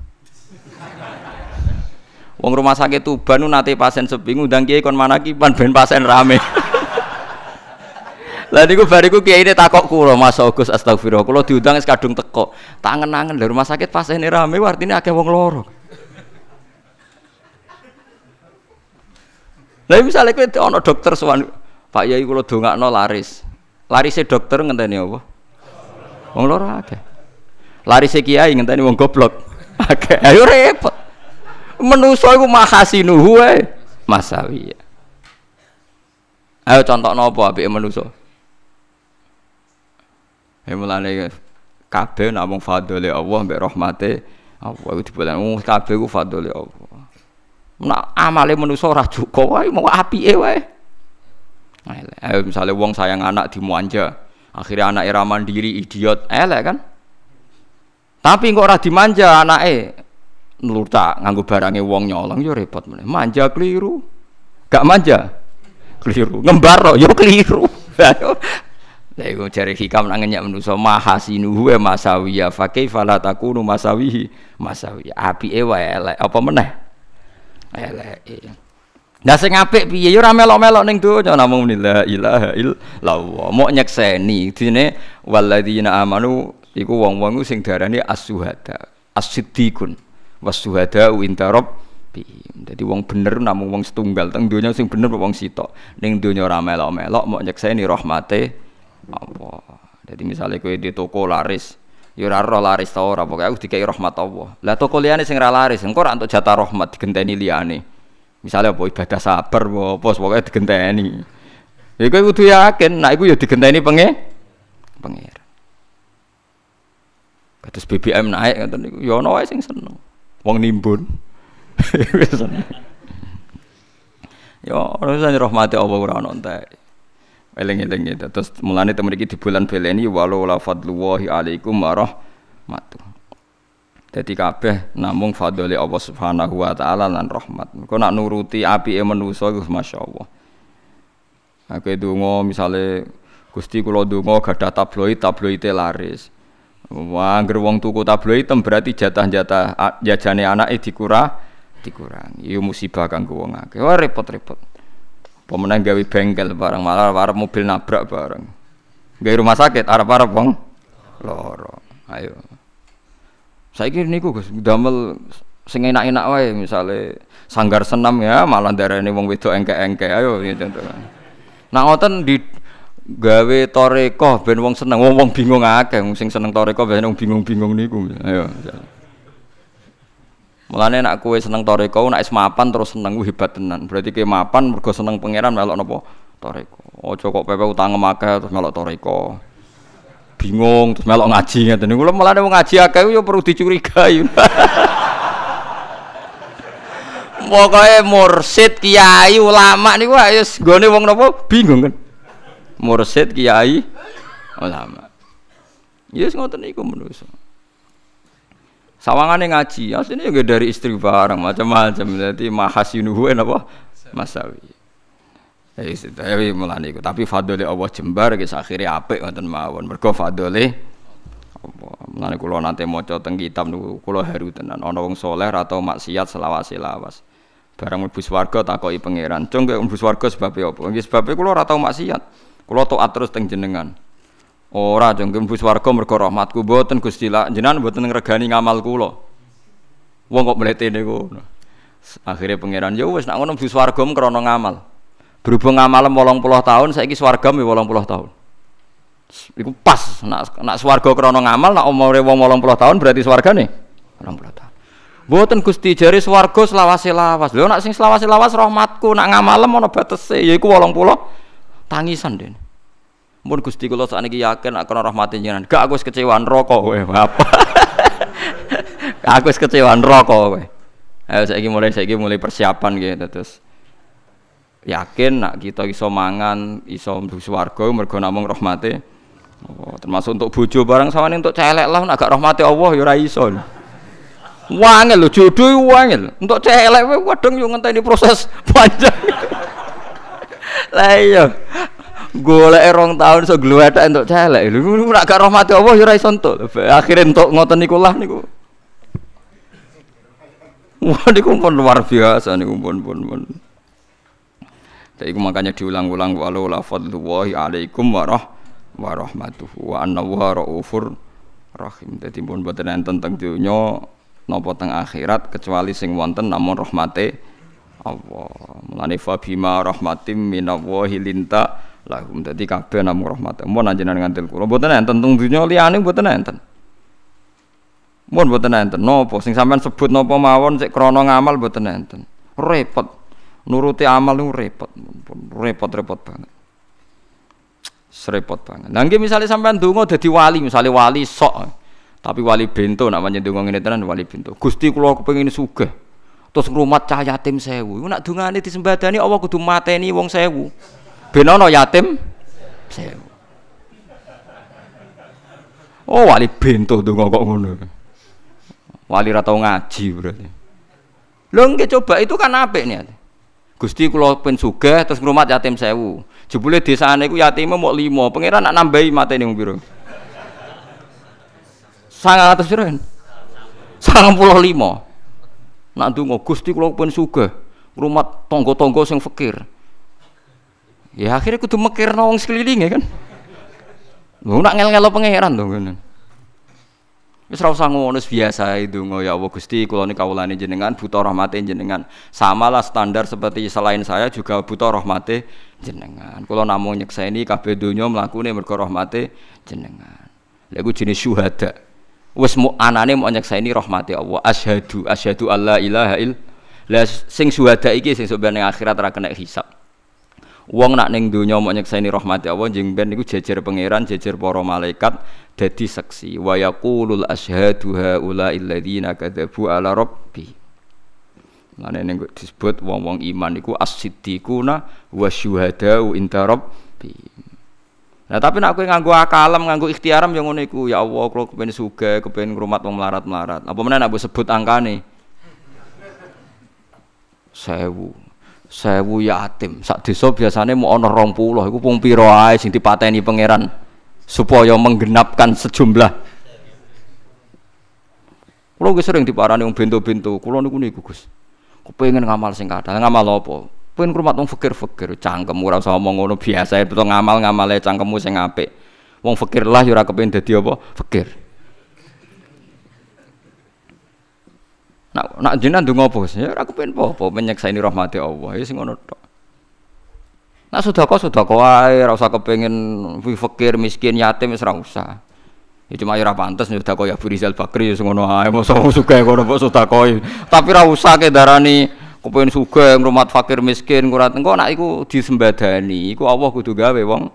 Wong rumah sakit Tuban nanti pasien sepi ngundang kiai kon mana kipan ben pasien rame. Lah niku bariku kiai ini takok kula Mas Agus astagfirullah kula diundang es kadung teko. Tangen-angen dari rumah sakit pasien rame artine akeh wong loro. Lah misalnya kowe ana dokter sowan Pak Yai kula dongakno laris. Larise dokter ngenteni apa? Wong loro akeh. Larise kiai ngenteni wong goblok. Akeh. Ayo repot menuso iku mahasinuhu wae masawi. Ayo contoh nopo apike menuso. Ya mulane kabeh namung fadhole Allah mbek rahmate Allah iku dibolen wong kabeh ku fadhole Allah. Nak amale menuso ora cukup wae mau apike wae. Ayo misalnya wong sayang anak dimanja, akhirnya anak era mandiri idiot, elek kan? Tapi kok ora dimanja anake nurta nganggo barangnya wong nyolong yo repot meneh. Manja keliru. Gak manja. Keliru. Ngembar yo keliru. Lah iku jare hikam nang nyak manusa mahasinuhu masawiya fa kaifa la takunu masawihi masawiya. Apike wae elek apa meneh? Elek. Lah sing apik piye ya ora melok-melok ning donya namung la ilaha illallah. Mok nyekseni dine walladzina amanu iku wong-wong sing diarani as-suhada, as-siddiqun. Was-suhada inda rabbihim. Dadi wong bener namung wong setunggal teng donya sing bener wong sitok. Ning donya ora melok-melok mok nyekseni rahmate Allah. Jadi misalnya kue di toko laris, ya ora roh laris ta ora, pokoke aku dikai rahmat Allah. Lah toko liyane sing ra laris, engko ora entuk jatah rahmat digenteni liyane. Misalnya apa ibadah sabar apa pokoke digenteni. Ya kowe kudu yakin, nek iku ya digenteni penge pengir. Kados BBM naik ngoten niku ya ana wae sing seneng. Wong nimbun. Ya, ora rahmati Allah ora ono entek. Eling-eling itu. Terus mulane temen iki di bulan beleni walau la fadlullahi alaikum warahmatuh. Jadi kabeh namung fadli Allah Subhanahu wa taala lan rahmat. Kau nak nuruti apike manusa iku masyaallah. Aku donga misale Gusti kula donga gadah tabloid, tabloid laris. Wah, anggere wong tuku tabloid tem berarti jatah-jatah jajane anake dikurang dikurangi. Iku musibah kanggo wong akeh. Wah repot-repot. Pemenang gawe bengkel barang malah arep mobil nabrak barang. Gawe rumah sakit arep-arep wong loro. Ayo. Saiki niku Gus damel sing enak-enak wae misale sanggar senam ya malah darane wong wedok engke-engke. Ayo contoh. Nah ngoten di gawe toreko ben wong seneng wong wong bingung akeh sing seneng toreko ben wong bingung-bingung niku. Ayo. Mulane nak kowe seneng toreko, nak is mapan terus seneng ku hebat tenan. Berarti kowe mapan mergo seneng pangeran melok napa? Toreko. Aja kok pepe utang akeh terus melok toreko. Bingung terus melok ngaji ngeten niku. Mulane wong ngaji akeh yo perlu dicurigai. Pokoke mursid, kiai, ulama niku ayo gone wong napa bingung kan. Mursid, kiai, ulama. Yes ngoten niku menungso. Sawangane ngaji, asline juga dari istri barang macam-macam. Jadi mahasinuhu apa? Masawi. Ya wis tapi mulane iku. Tapi fadhole Allah jembar guys akhirnya apik wonten mawon. Mergo fadhole apa? Mulane kula nate maca kitab niku kula haru tenan. Ana wong saleh atau maksiat selawase lawas. Barang mlebu swarga takoki pangeran. Cung kok mlebu swarga sebab apa? Nggih sebab kula ora maksiat. Kula taat terus teng jenengan. Ora jengkem bus warga mergo rahmatku mboten Gusti lah jenengan mboten ngregani ngamal kula. Wong kok mlete niku. Akhirnya pangeran ya wis nak ngono bus warga krana ngamal. Berhubung ngamalem 80 tahun saiki swarga mi 80 tahun. Iku pas nak nak swarga krana ngamal nak umure wong 80 tahun berarti swargane 80 tahun. Mboten Gusti jari swarga selawase lawas. Lho nak sing selawase lawas rahmatku nak ngamalem ana batese yaiku 80 tangisan dene. Mun Gusti kula sakniki yakin nek ana rahmate jenengan. Gak aku wis kecewa neraka kowe. Apa? aku wis kecewa neraka kowe. Ayo saiki mulai saiki mulai persiapan gitu terus yakin nak kita iso mangan, iso mlebu swarga mergo namung rahmate oh, termasuk untuk bojo barang sawane untuk celek lah nak gak rahmate Allah ya ora iso. Wangel lho jodoh wangel. Untuk celek wae kadang yo ngenteni proses panjang. Lah iya golek rong tahun so gluwethek entuk celek. Lho nak gak rahmati Allah ya ora iso entuk. Akhire entuk ngoten niku. Wah niku pun luar biasa niku pun pun pun. Jadi makanya diulang-ulang walau la fadlullahi alaikum warah warahmatuhu wa anna wa raufur rahim. Jadi pun boten enten teng donya napa teng akhirat kecuali sing wonten namun rahmate Allah. Mulane fa bima rahmatim minallahi linta lahum. Dadi kabeh namung rahmat mun anjenengan ngantil kula. Mboten enten teng dunya liyane mboten enten. Mun mboten enten. Napa? Sing sampean sebut napa mawon sik krana ngamal mboten enten. Repot. Nuruti amal niku repot. Repot-repot banget. Serepot banget. Nah, misalnya sampean donga dadi wali, misalnya wali sok. Tapi wali bento nak pancen donga ngene tenan wali bento. Gusti kula kepengin sugih. Terus ngrumat cah yatim sewu. Nak dungane disembadani Allah kudu mateni wong sewu benono yatim sewu. Oh wali bento tuh kok ngono. Wali ratau ngaji berarti. Lo nggak coba itu kan apik nih. Gusti kula pen sugih terus ngrumat yatim sewu. Jebule desane iku yatime mau limo, pangeran nak nambahi matene wong pira? 900 piro kan? 95. Nak ndonga Gusti kula pen sugih, ngrumat tangga-tangga sing fakir. Ya akhirnya kudu mekirno wong sekelilinge kan. Lho nak ngel-ngelo pangeran to ngene. Wis ora usah ngono biasa itu ya Allah Gusti kula niku kawulane jenengan buta rahmate jenengan. Samalah standar seperti selain saya juga buta rahmate jenengan. Kula namung nyekseni kabeh donya mlakune mergo rahmate jenengan. Lha iku jenis syuhada. Wis mu anane mau nyekseni rahmate Allah. Asyhadu asyhadu alla ilaha. Lah sing syuhada iki sing sok akhirat ora kena hisab. Wong nak ning donya mau nyekseni rahmati Allah jeng ben niku jejer pangeran, jejer para malaikat dadi saksi. Wa yaqulul asyhadu haula alladziina kadzabu ala rabbi. Mane ning disebut wong-wong iman iku as-siddiquna wa syuhadau inda rabbi. Nah tapi nak kowe nganggo akalem, nganggo ikhtiaram yang ngono iku. Ya Allah, kula kepen sugih, kepen ngrumat wong melarat-melarat. Apa meneh nak sebut angkane? Sewu sewu yatim sak desa biasanya mau ana rong puluh iku pung pira ae sing dipateni pangeran supaya menggenapkan sejumlah Kulo wis sering diparani wong bento-bento, kulo niku niku Gus. Kepengin ngamal sing. Ngamal apa? Pengen ngrumat wong fikir-fikir, cangkem ora usah omong ngono biasa itu ngamal ngamale cangkemmu sing apik. Wong fikir lah ya ora kepengin dadi apa? Fikir. Nak nak jenengan ndonga apa? Ya ora kepen apa-apa menyekseni rahmati Allah. Ya sing ngono tok. Nak sedekah sedekah wae ora usah kepengin fakir, miskin, yatim wis ora usah. Ya cuma ya ora pantes sedekah ya Abu Rizal Bakri ya sing ngono ae mosok sugih ngono kok sedekah. Tapi ora usah ke darani kepengin sugih ngrumat fakir miskin kurat engko nak iku disembadani iku Allah kudu gawe wong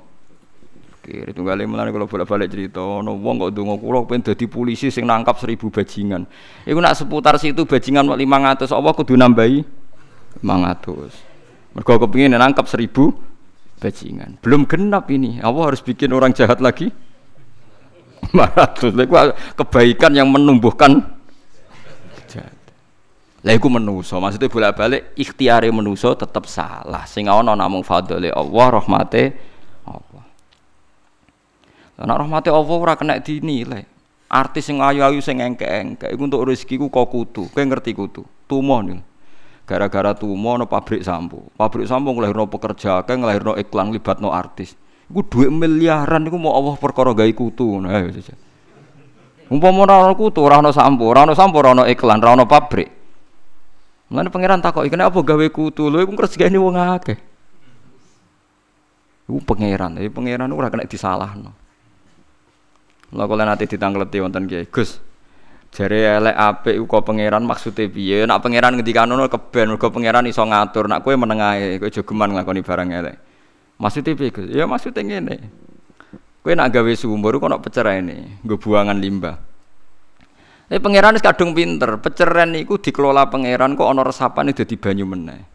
fakir. Tunggale mulane kalau bolak-balik cerita ono wong kok ndonga kula pengen dadi polisi sing nangkap seribu bajingan. Iku nak seputar situ bajingan 500 Allah kudu nambahi 500. Mergo kepengin nangkap seribu bajingan. Belum genap ini. Allah harus bikin orang jahat lagi 500. Iku kebaikan yang menumbuhkan. Lah iku menuso, maksudnya bolak-balik ikhtiare menuso tetap salah. Sing ana namung fadhole Allah, rahmate Nek rahmate Allah ora kena dinilai. Artis sing ayu-ayu sing engke-engke iku untuk rezekiku kok kutu. Kowe ngerti kutu? Tumo nih. Gara-gara tumo no pabrik sampo. Pabrik sampo ngelahirno pekerja, kae ngelahirno iklan libatno artis. Iku duit miliaran iku mau Allah perkara gawe kutu. Nah. Umpama ora ono kutu, ora ono sampo, ora ono sampo, ora ono iklan, ora ono pabrik. Mulane pangeran takok, "Kenapa gawe kutu?" Lho iku rezekine wong akeh. Iku pangeran, tapi pangeran ora kena disalahno. Lah kula nate ditangkleti wonten Kiai Gus. Jare elek apik kok pangeran maksude piye? Nak pangeran ngendikan ngono keben mergo pangeran iso ngatur. Nak kowe meneng ae, kowe jogeman nglakoni barang elek. Maksude piye Gus? Ya maksude ngene. Kowe nak gawe sumur kok nak pecerene, nggo buangan limbah. Eh pangeran wis kadung pinter, peceren iku dikelola pangeran kok ana resapan dadi banyu meneh.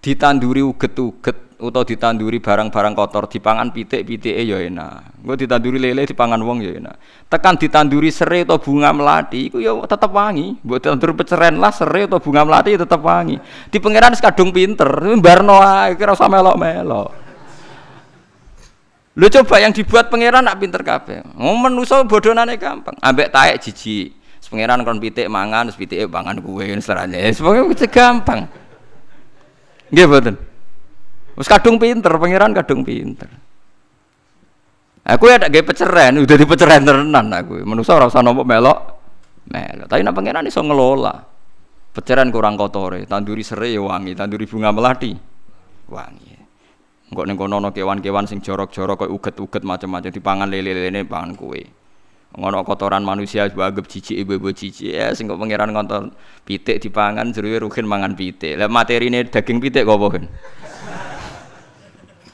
Ditanduri uget-uget utawa ditanduri barang-barang kotor dipangan pitik-pitike ya enak. Engko ditanduri lele dipangan wong ya enak. Tekan ditanduri serai atau bunga melati iku ya tetep wangi. Mbok tandur peceren lah serai atau bunga melati ya tetep wangi. Di pangeran kadung pinter, barno kira usah melok-melok. Lu coba yang dibuat pangeran nak pinter kabeh. Ngomong manusa bodonane gampang. Ambek taek jiji. Pangeran kon pitik mangan, terus pitike mangan kuwe, serane. Semoga gampang. Nggih mboten. Wis kadung pinter, pangeran kadung pinter. Aku ya tak gawe peceren, udah di peceren tenan aku. Manusa ora usah nopo melok. Melok. Tapi nek pangeran iso ngelola. Peceren kurang kotore, tanduri serai ya wangi, tanduri bunga melati wangi. Engkok ning kono ana kewan-kewan sing jorok-jorok koyo uget-uget macam-macam dipangan lele-lelene pangan kue. Ngono kotoran manusia anggap cici ibu-ibu cici ya sing kok pangeran ngonton pitik dipangan jeruwe ruhin mangan pitik. Lah materine daging pitik kok apa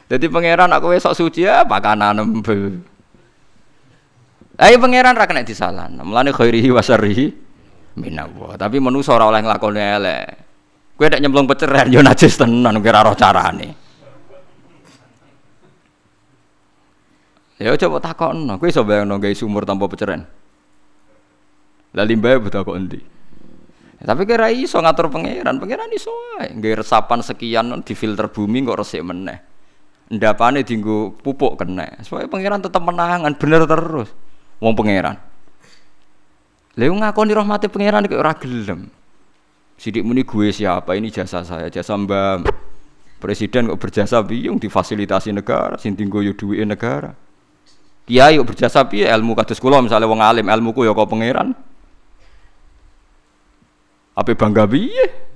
jadi pangeran aku esok suci ya pakanan embel. Ayo pangeran ra kena disalah. Mulane khairihi syarrihi minallah. Tapi manusa ora oleh nglakoni elek. Kowe nek nyemplung peceran yo najis tenan kira roh carane. Ya coba takokno, kowe iso bayangno gawe sumur tanpa peceran. Lah limbahe butuh kok endi? Tapi kira iso ngatur pangeran, pangeran iso ae. Nggawe resapan sekian di filter bumi kok resik meneh. Ndapane dienggo pupuk kena. Supaya pangeran tetap menangan bener terus. Wong pangeran. Lha ngakoni rahmati pangeran kok ora gelem. Sidik muni gue siapa ini jasa saya, jasa Mbak Presiden kok berjasa biung difasilitasi negara, sing tinggo yo negara. Kiai kok berjasa piye ilmu kados kula misalnya wong alim ilmuku ya kok pangeran. Apa bangga piye?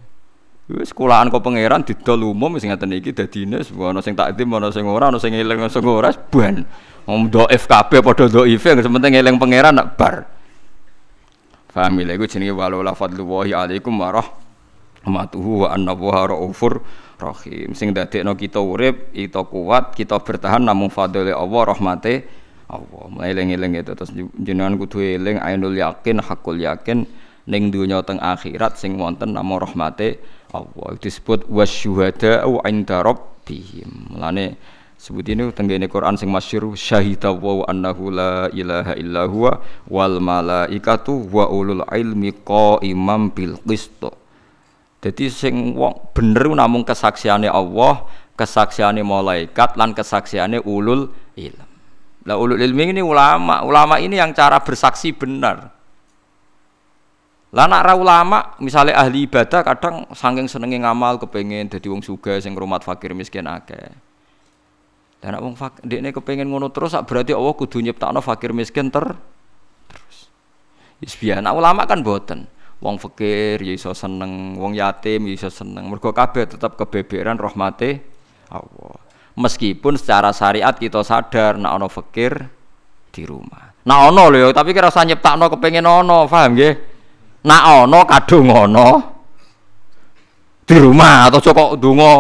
Wis sekolahan kok pangeran didol umum sing ngaten iki dadine ana sing takdim ana sing ora ana sing eling sing ora ban. Wong dhaif kabeh padha dhaif sing penting eling pangeran nak bar. Paham ya iku jenenge walula fadlullahi alaikum wa rahmatuhu wa annallaha raufur rahim. Sing dadekno kita urip, kita kuat, kita bertahan namung fadlile Allah rahmate Allah. Eling-eling itu terus jenengan kudu eling ainul yakin, hakul yakin ning dunya teng akhirat sing wonten namung rahmate Allah. Disebut wasyuhada'u 'inda rabbihim. Mulane sebut ini tenggene Quran sing masyhur syahida wa annahu la ilaha illa huwa wal malaikatu wa ulul ilmi qaimam bil qist. Jadi sing wong bener namung kesaksiane Allah, kesaksiane malaikat lan kesaksiane ulul ilm. Lah ulul ilmi ini ulama, ulama ini yang cara bersaksi benar. Lah nak ra ulama, misalnya ahli ibadah kadang saking senenge ngamal kepengen dadi wong sugih sing ngrumat fakir miskin akeh. Dan nak wong fakir dekne kepengen ngono terus berarti Allah kudu nyiptakno fakir miskin ter terus. Wis biyen ulama kan boten. Wong fakir ya iso seneng, wong yatim ya iso seneng. Mergo kabeh tetap kebeberan rahmate Allah. Meskipun secara syariat kita sadar nak ana fakir di rumah. Nah ono lho, tapi kira usah nyiptakno kepengen ono, paham nggih? Nak ono kadung ono di rumah atau cocok dungo.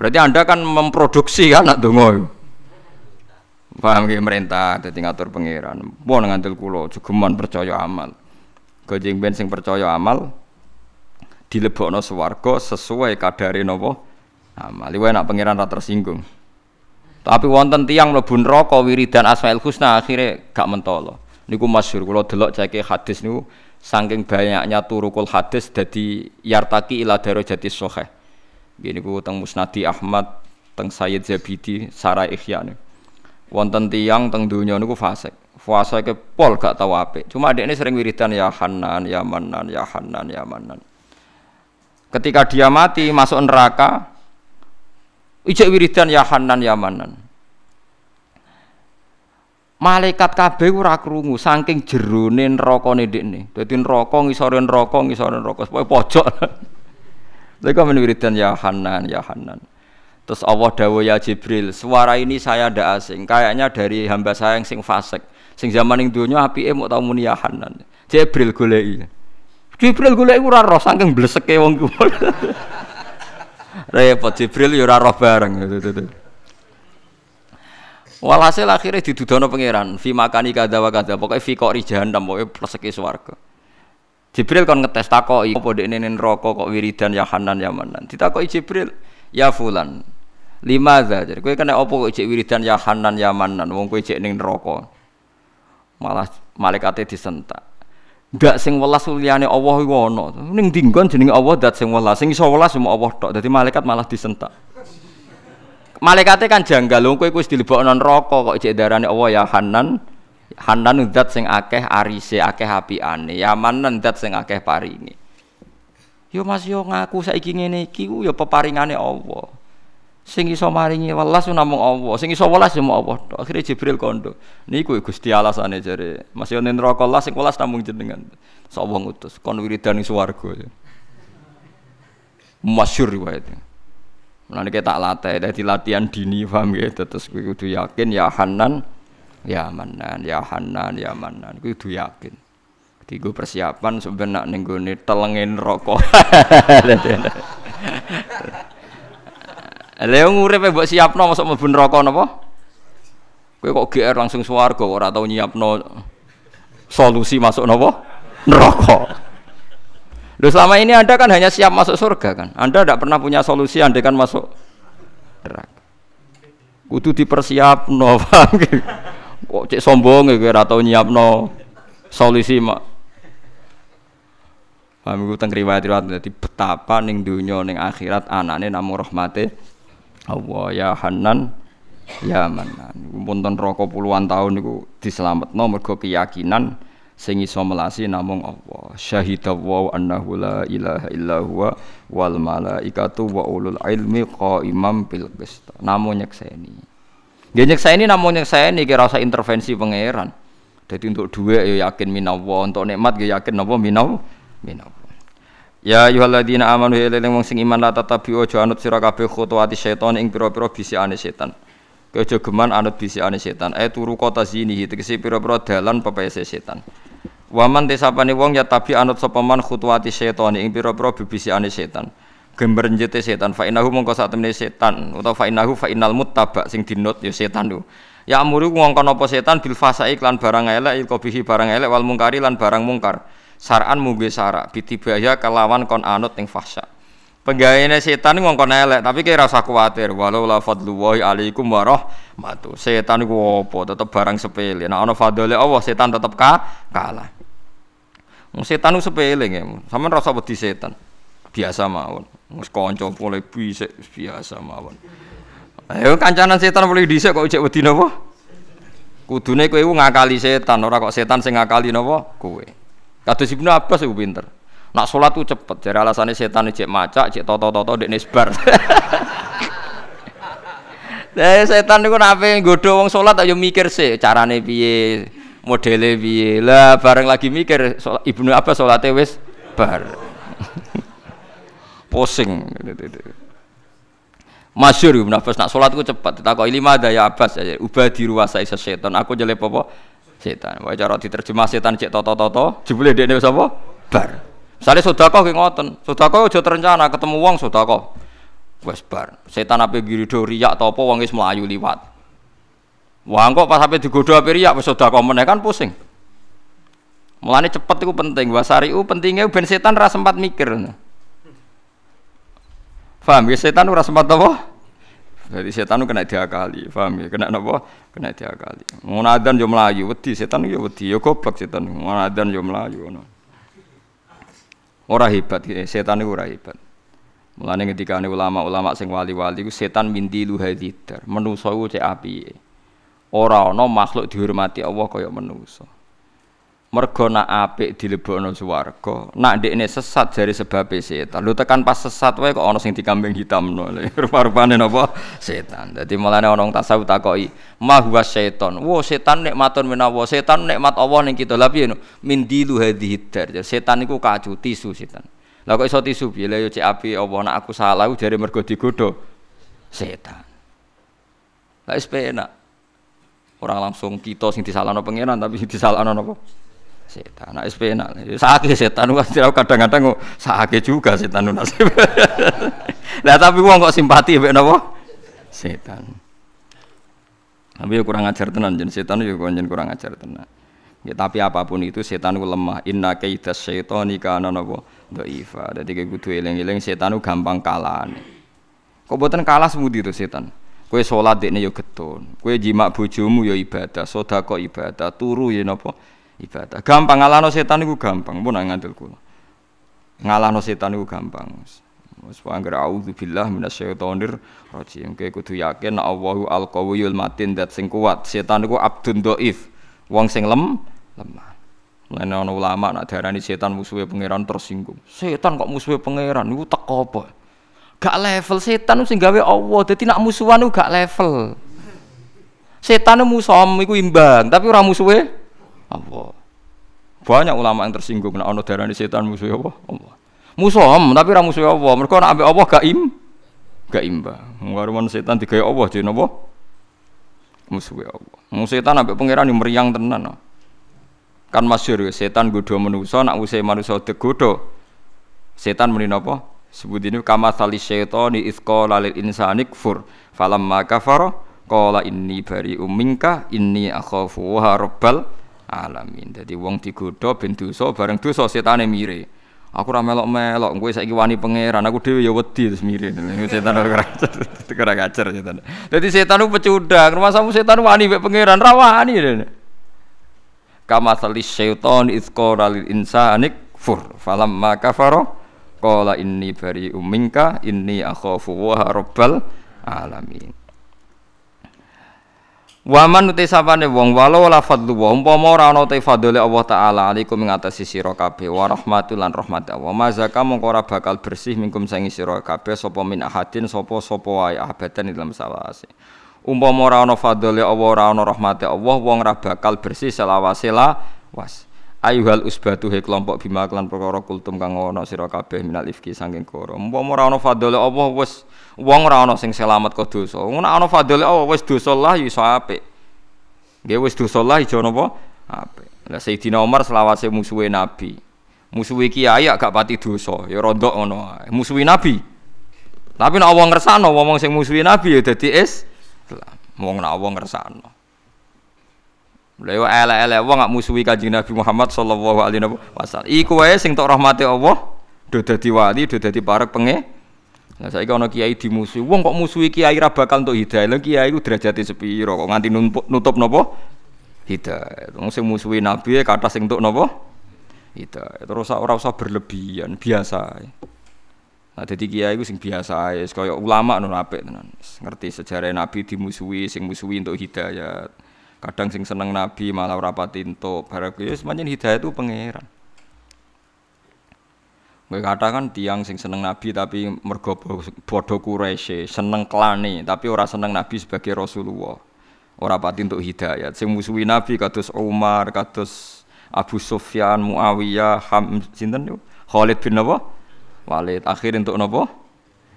Berarti Anda kan memproduksi kan nak dungo. Paham ya merintah dadi ngatur pangeran. Pun ngantil kula jugeman percaya amal. Gojeng ben sing percaya amal dilebokno swarga sesuai kadare napa amal. Iku enak pangeran ra tersinggung. Tapi wonten tiang mlebu neraka wiridan Asmaul Husna akhirnya gak mentolo. Niku masyhur kula delok ceke hadis niku saking banyaknya turukul hadis dadi yartaki ila darajati sahih gini ku teng Musnadi Ahmad teng Sayyid Zabidi Sarai Ihya niku. Wonten tiyang teng donya niku fasik. Fasike pol gak tau apik. Cuma ini sering wiridan ya Hanan ya Manan ya Hanan ya Manan. Ketika dia mati masuk neraka ijek wiridan ya Hanan ya Manan Malaikat kabeh ora krungu saking jerone nerakane ndekne. Dadi neraka ngisore neraka ngisore neraka supaya pojok. Mereka menwiridan ya Hanan ya Hanan. Terus Allah dawuh ya Jibril, suara ini saya ndak asing. Kayaknya dari hamba saya yang sing fasik. Sing zaman ning donya apike mau tau muni ya Hanan. Jibril goleki. Jibril goleki ora roh saking bleseke wong kuwi. Repot Jibril ya ora roh bareng. Walhasil akhirnya didudono pangeran, fi makani kada wa kada, pokoknya fi kok jahannam, pokoknya pleseki swarga. Jibril kon ngetes takoki apa dekne neraka kok wiridan ya Hanan ya Manan. Ditakoki Jibril, ya fulan. Limadza? Jadi kowe kena apa kok cek wiridan ya Hanan ya Manan, wong kowe cek ning neraka. Malah malaikate disentak. Ndak sing welas liyane Allah iku ana. Ning dinggon jenenge Allah dat sing welas, sing iso welas cuma Allah tok. Dadi malaikat malah disentak. Malaikate kan janggal kowe wis dilebokno neraka kok cek darane Allah ya Hanan. Hanan zat sing akeh arise, akeh apiane. Ya Manan zat sing akeh paringe. Yo Mas yo ngaku saiki ngene iki ku yo peparingane Allah. Sing iso maringi welas namung Allah, sing iso welas yo Allah. Akhire Jibril kondo. Niku Gusti alasane jare. Mas yo neraka Allah sing welas namung jenengan. Sapa ngutus kon wiridan ing swarga. Masyhur riwayatnya. Mulane kita latih, dadi latihan dini paham ya, terus kowe kudu yakin ya Hanan, ya Manan, ya Hanan, ya Manan, kowe kudu yakin. Tiga persiapan sebenarnya ning telengin rokok. Lha nguripe mbok siapno masuk mlebu neraka napa? Kowe kok GR langsung swarga ora tau nyiapno solusi masuk napa? Neraka. Loh selama ini Anda kan hanya siap masuk surga kan. Anda tidak pernah punya solusi Anda kan masuk neraka. Kudu dipersiapno, paham Kok cek sombong ya kira atau nyiapno solusi mak. Paham iku teng riwayat-riwayat betapa ning donya ning akhirat anane namung rahmate Allah ya Hanan ya Manan. Punten neraka puluhan tahun niku diselametno mergo keyakinan sing iso melasi namung Allah. Syahidallahu annahu la ilaha illa huwa wal malaikatu wa ulul ilmi qaimam bil qist. Namung nyekseni. Nggih nyekseni namung nyekseni kira usah intervensi pangeran. Jadi untuk dua ya yakin minawa, untuk nikmat ya yakin napa minawa minawa. Ya ayyuhalladzina amanu leleng wong sing iman la tatabi ojo anut sira kabeh khutuwati setan ing pira-pira bisikane setan. Kejo geman anut bisikane setan. Eh turu kota zini tegese pira-pira dalan pepese setan. Waman desapane wong ya tabi anut sapa man khutuwati setan ing pira-pira bisikane setan. Gember njete setan fa innahu mongko sak temene setan utawa fa innahu fa innal muttaba sing dinut ya setan lho. Ya amuru ngongkon apa setan bil fasai lan barang elek il bihi barang elek wal mungkari lan barang mungkar. Saran mungge sarak bitibaya kelawan kon anut ning fahsya. Penggaweane setan ngongkon elek tapi kira rasa kuwatir walau la fadlullahi alaikum warahmatu. Setan iku apa tetep barang sepele. Nek ana fadhole Allah setan tetep ka kalah. Wong setan ku sepele nggih. Sampeyan rasa wedi setan. Biasa mawon. Wis kanca mulai bisik biasa mawon. Ayo kancanan setan boleh dhisik kok ijek wedi napa? Kudune kowe ngakali setan, ora kok setan sing ngakali napa? Kowe. Kados Ibnu Abbas iku pinter. Nak sholat tuh cepet, jadi alasannya setan cek macak, cek toto-toto dek nesbar. Nah, setan niku nape nggodho wong sholat ayo mikir sih carane piye, modele piye. Lah bareng lagi mikir sholat, Ibnu Abbas sholatnya wis bar. Pusing. Masyur Ibnu Abbas nak sholat ku cepat. Ditakoki lima ada ya Abbas ya. Ubah di ruasa isa setan. Aku jelek apa? Setan. Wae cara diterjemah setan cek toto-toto. Jebule dekne wis apa? Bar. Misale sedekah ki ngoten. Sedekah aja terencana ketemu wong sedekah. Wes bar. Setan ape girido riyak ta apa wong wis mlayu liwat. Wah kok pas ape digodho ape riyak wis sedekah meneh kan pusing. Mulane cepet iku penting. Wasariu pentingnya ben setan ra sempat mikir. Paham ya setan ora sempat apa? Jadi setan kena diakali, paham ya? Kena apa? Kena diakali. Ngono adzan yo mlayu, wedi setan yo wedi, yo goblok setan. Adzan yo mlayu ngono. Ora hebat, ya. setan itu ora hebat. Mulane ketika ulama-ulama sing wali-wali ku setan mindilu hadidar. Menusa ku cek api. Ora ana makhluk dihormati Allah kaya menusa mergo nak apik dilebokno swarga nak ndekne sesat jari sebab setan. Lu tekan pas sesat wae kok ana sing dikambing hitamno. Rupa-rupane napa? Setan. Dadi mulane ana wong tasawuf takoki ma huwa setan? Wo setan nikmatun menawa. Setan nikmat Allah ning kita? Lha piye min dilu hadhihi dar. Setan iku kacu tisu setan. Lha kok iso tisu piye? Lha yo cek api Allah nak aku salah jare mergo digodho setan. Lha wis penak. Orang langsung kita sing disalahno pangeran tapi sing disalahno napa setan. Nak SP nak sakit setan kadang-kadang kok sakit juga setan. Nasib lah tapi uang kok simpati mbek napa? Setan. Tapi ya kurang ajar tenan jen. Setan juga jen kurang ajar tenan. Ya, tapi apa pun itu setan itu lemah. Inna kaidas syaitani kana napa? Dhaifa. Dadi kayak kudu eling-eling setan gampang kalah kok boten kalah semudi itu setan? Kue sholat dekne yo getun, kue jimak bojomu yo ibadah, sodako ibadah, turu ya napa ibadah. Gampang ngalahno setan itu gampang, pun ngandel kula. Ngalahno setan itu gampang. Wis anggere auzubillah minasyaitonir rajim. Kowe kudu yakin Allahu al-qawiyul matin dat sing kuat. Setan iku abdun dhaif. Wong sing lem lemah. Mulane ana ulama nak darani setan musuhe pangeran tersinggung. Setan kok musuhe pangeran niku teko apa? Gak level setan sing gawe Allah. Dadi nak musuhan gak level. Setan musuh iku imbang, tapi ora musuhe Allah. Banyak ulama yang tersinggung nek ana darani setan musuh apa? Allah. Musuh tapi ora musuh Allah. Mergo nek ambek Allah gak im gak imbang. Ngaruman setan digawe Allah jenenge apa? Musuh Allah. Musuh setan ambek pangeran meriang tenan. Kan masyhur setan godho manusa nak usih manusa degodho. Setan muni napa? Sebut ini kama sali syaitani isqala lil insani kfur falamma kafara qala inni bari minka inni akhafu wa alamin. Jadi wong digodha ben dosa bareng dosa setane mire. Aku ora melok-melok, kowe saiki wani pangeran, aku dhewe ya wedi terus mire. Setan ora ora kacer setan. Dadi setan ku pecundang, rumah samu setan wani mek pangeran, ra wani. Kama salis syaiton izqara lil insani fur falamma kafara qala inni bari'um minka inni akhafu wa rabbal alamin Waman uti sapane wong walau la fadlu wa umpama ora ana te fadhole Allah taala alaikum ing atas sira kabeh. Wa rahmatul lan rahmat Allah. Mazaka mongko ora bakal bersih mingkum sangi sira kabeh sapa min ahadin sapa sapa wae abadan dalam salawase umpama ora ana fadhole Allah ora ana rahmate Allah wong ora bakal bersih selawase la was ayuhal usbatu he kelompok bima kelan perkara kultum kang ana sira kabeh minal ifki saking koro. Umpama ora ana fadhole Allah wis wong ora sing selamat kok dosa. Ngono ana fadhole Allah wis dosa lah ya iso apik. Nggih wis dosa lah iso napa apik. Lah Sayyidina Umar selawase musuhe Nabi. Musuhi kiai gak pati dosa ya rondok ngono musuhi Nabi. Tapi nek wong ngersano wong sing musuhi Nabi ya dadi is wong nek wong ngersano Yo elek-elek wong gak musuhi Nabi Muhammad sallallahu alaihi wasallam. Iku wae sing tok rahmate Allah do dadi wali, do dadi parek penge. Nah saiki ana kiai dimusuhi. Wong kok musuhi kiai ra bakal entuk hidayah. Lha kiai ku derajate sepiro kok nganti nutup napa? Hidayah. Wong sing musuhi Nabi kata sing entuk napa? Hidayah. Terus ora usah berlebihan, biasa. Nah, jadi kiai ku sing biasa ae, kaya ulama ngono apik tenan. Ngerti sejarah Nabi dimusuhi, sing musuhi untuk hidayah kadang sing seneng nabi malah ora pati barang semuanya hidayah itu pangeran Gue katakan tiang sing seneng nabi tapi mergo bodoh Quraisy, seneng klane tapi ora seneng nabi sebagai Rasulullah. Ora pati untuk hidayah. Sing musuhi nabi kados Umar, kados Abu Sufyan, Muawiyah, Ham sinten yo? Khalid bin apa? Walid. Akhir untuk napa?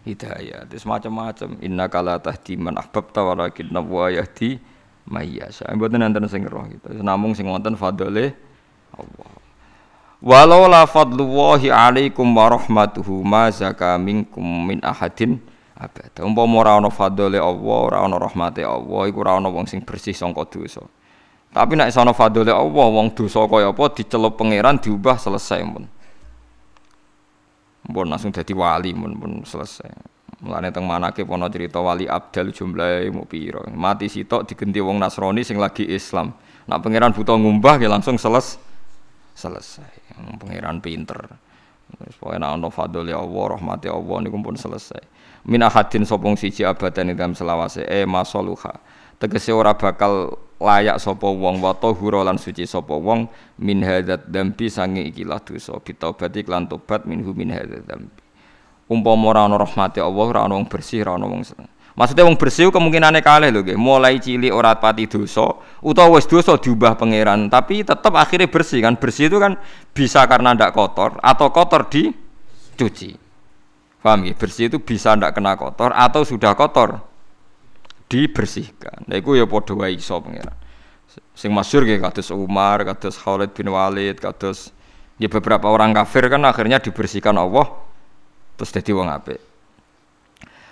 Hidayah. Terus macam-macam. Inna kala tahdi man ahbabta walakin mayyasa. Mboten nanten sing roh gitu. Namung sing wonten fadhole Allah. Walau la fadlullahi alaikum wa rahmatuhu ma zaka minkum min ahadin abada. Umpama ora ana fadhole Allah, ora ana rahmate Allah, iku ora ana wong sing bersih sangka dosa. Tapi nek ana fadhole Allah, wong dosa kaya apa dicelup pangeran diubah selesai pun. Mun langsung dadi wali mun pun selesai. Mulane teng manake ana cerita wali abdal jumlahe mau pira. Mati sitok digenti wong Nasrani sing lagi Islam. Nak pangeran buta ngumbah ya langsung seles selesai. Pangeran pinter. Wis pokoke nek ana fadhol ya Allah, rahmati Allah niku pun selesai. Min ahadin sapa siji abadan ing dalam selawase e masaluha. Tegese ora bakal layak sapa wong wa tahura lan suci sapa wong min hadzat dambi sange ikilah dosa bitobati lan tobat minhu min hadzat dambi umpama ora ana rahmate Allah ora ana wong bersih ora ana wong Maksudnya wong bersih kemungkinannya kalih lho nggih. Mulai cilik ora pati dosa utawa wis dosa diubah pangeran, tapi tetap akhirnya bersih kan. Bersih itu kan bisa karena ndak kotor atau kotor dicuci. Paham ya? Bersih itu bisa ndak kena kotor atau sudah kotor dibersihkan. Nah iku ya padha wae iso pangeran. Sing masyhur nggih kados Umar, kados Khalid bin Walid, kados ya beberapa orang kafir kan akhirnya dibersihkan Allah terus dadi wong apik.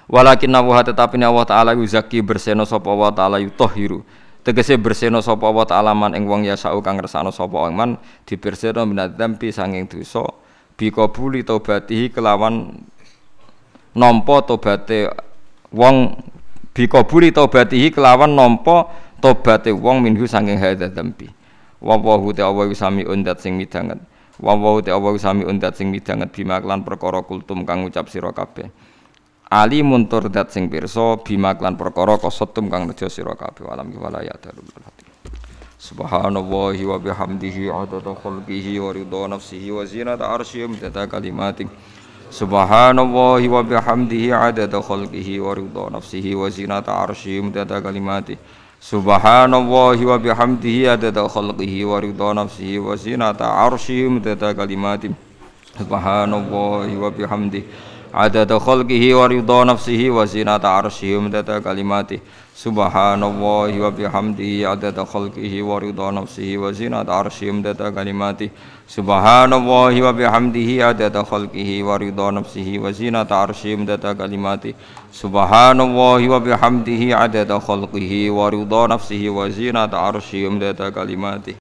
Walakin Allah tetapi Allah taala yuzaki berseno sapa wa taala yutahhiru. Tegese berseno sapa wa taala man ing wong yasau kang ngersano sapa wong man diberseno minadzambi sanging dosa bi qabuli taubatihi kelawan nampa tobaté wong bi qabuli taubatihi kelawan nampa tobaté wong minhu sanging hadza dzambi. Wa wa hu ta'ala sami undat sing midanget wa wa ta wa sami undat sing midanget bima klan perkara kultum kang ngucap sira kabeh. Ali muntur dat sing pirsa bima klan perkara kosotum kang nejo sira kabeh. Alam wala ya darul Subhanallahi wa bihamdihi adada khalqihi wa ridha nafsihi wa zinata arsyihi midada kalimatik Subhanallahi wa bihamdihi adada khalqihi wa ridha nafsihi wa zinata arsyihi midada kalimatik Subhanallahi wa bihamdihi adada khalqihi wa ridha nafsihi wa zinata arsyihi midada kalimati Subhanallahi wa bihamdihi adada khalqihi wa ridha nafsihi wa zinata arsyihi midada kalimati. Subhanallahi wa bihamdihi adada khalqihi wa ridha nafsihi wa zinata arsyihi midada kalimati. Subhanallahi wa bihamdihi adada khalqihi wa ridha nafsihi wa zinata arsyihi midada kalimati. Subhanallahi wa bihamdihi adada khalqihi wa ridha nafsihi wa zinata arsyihi umdata kalimati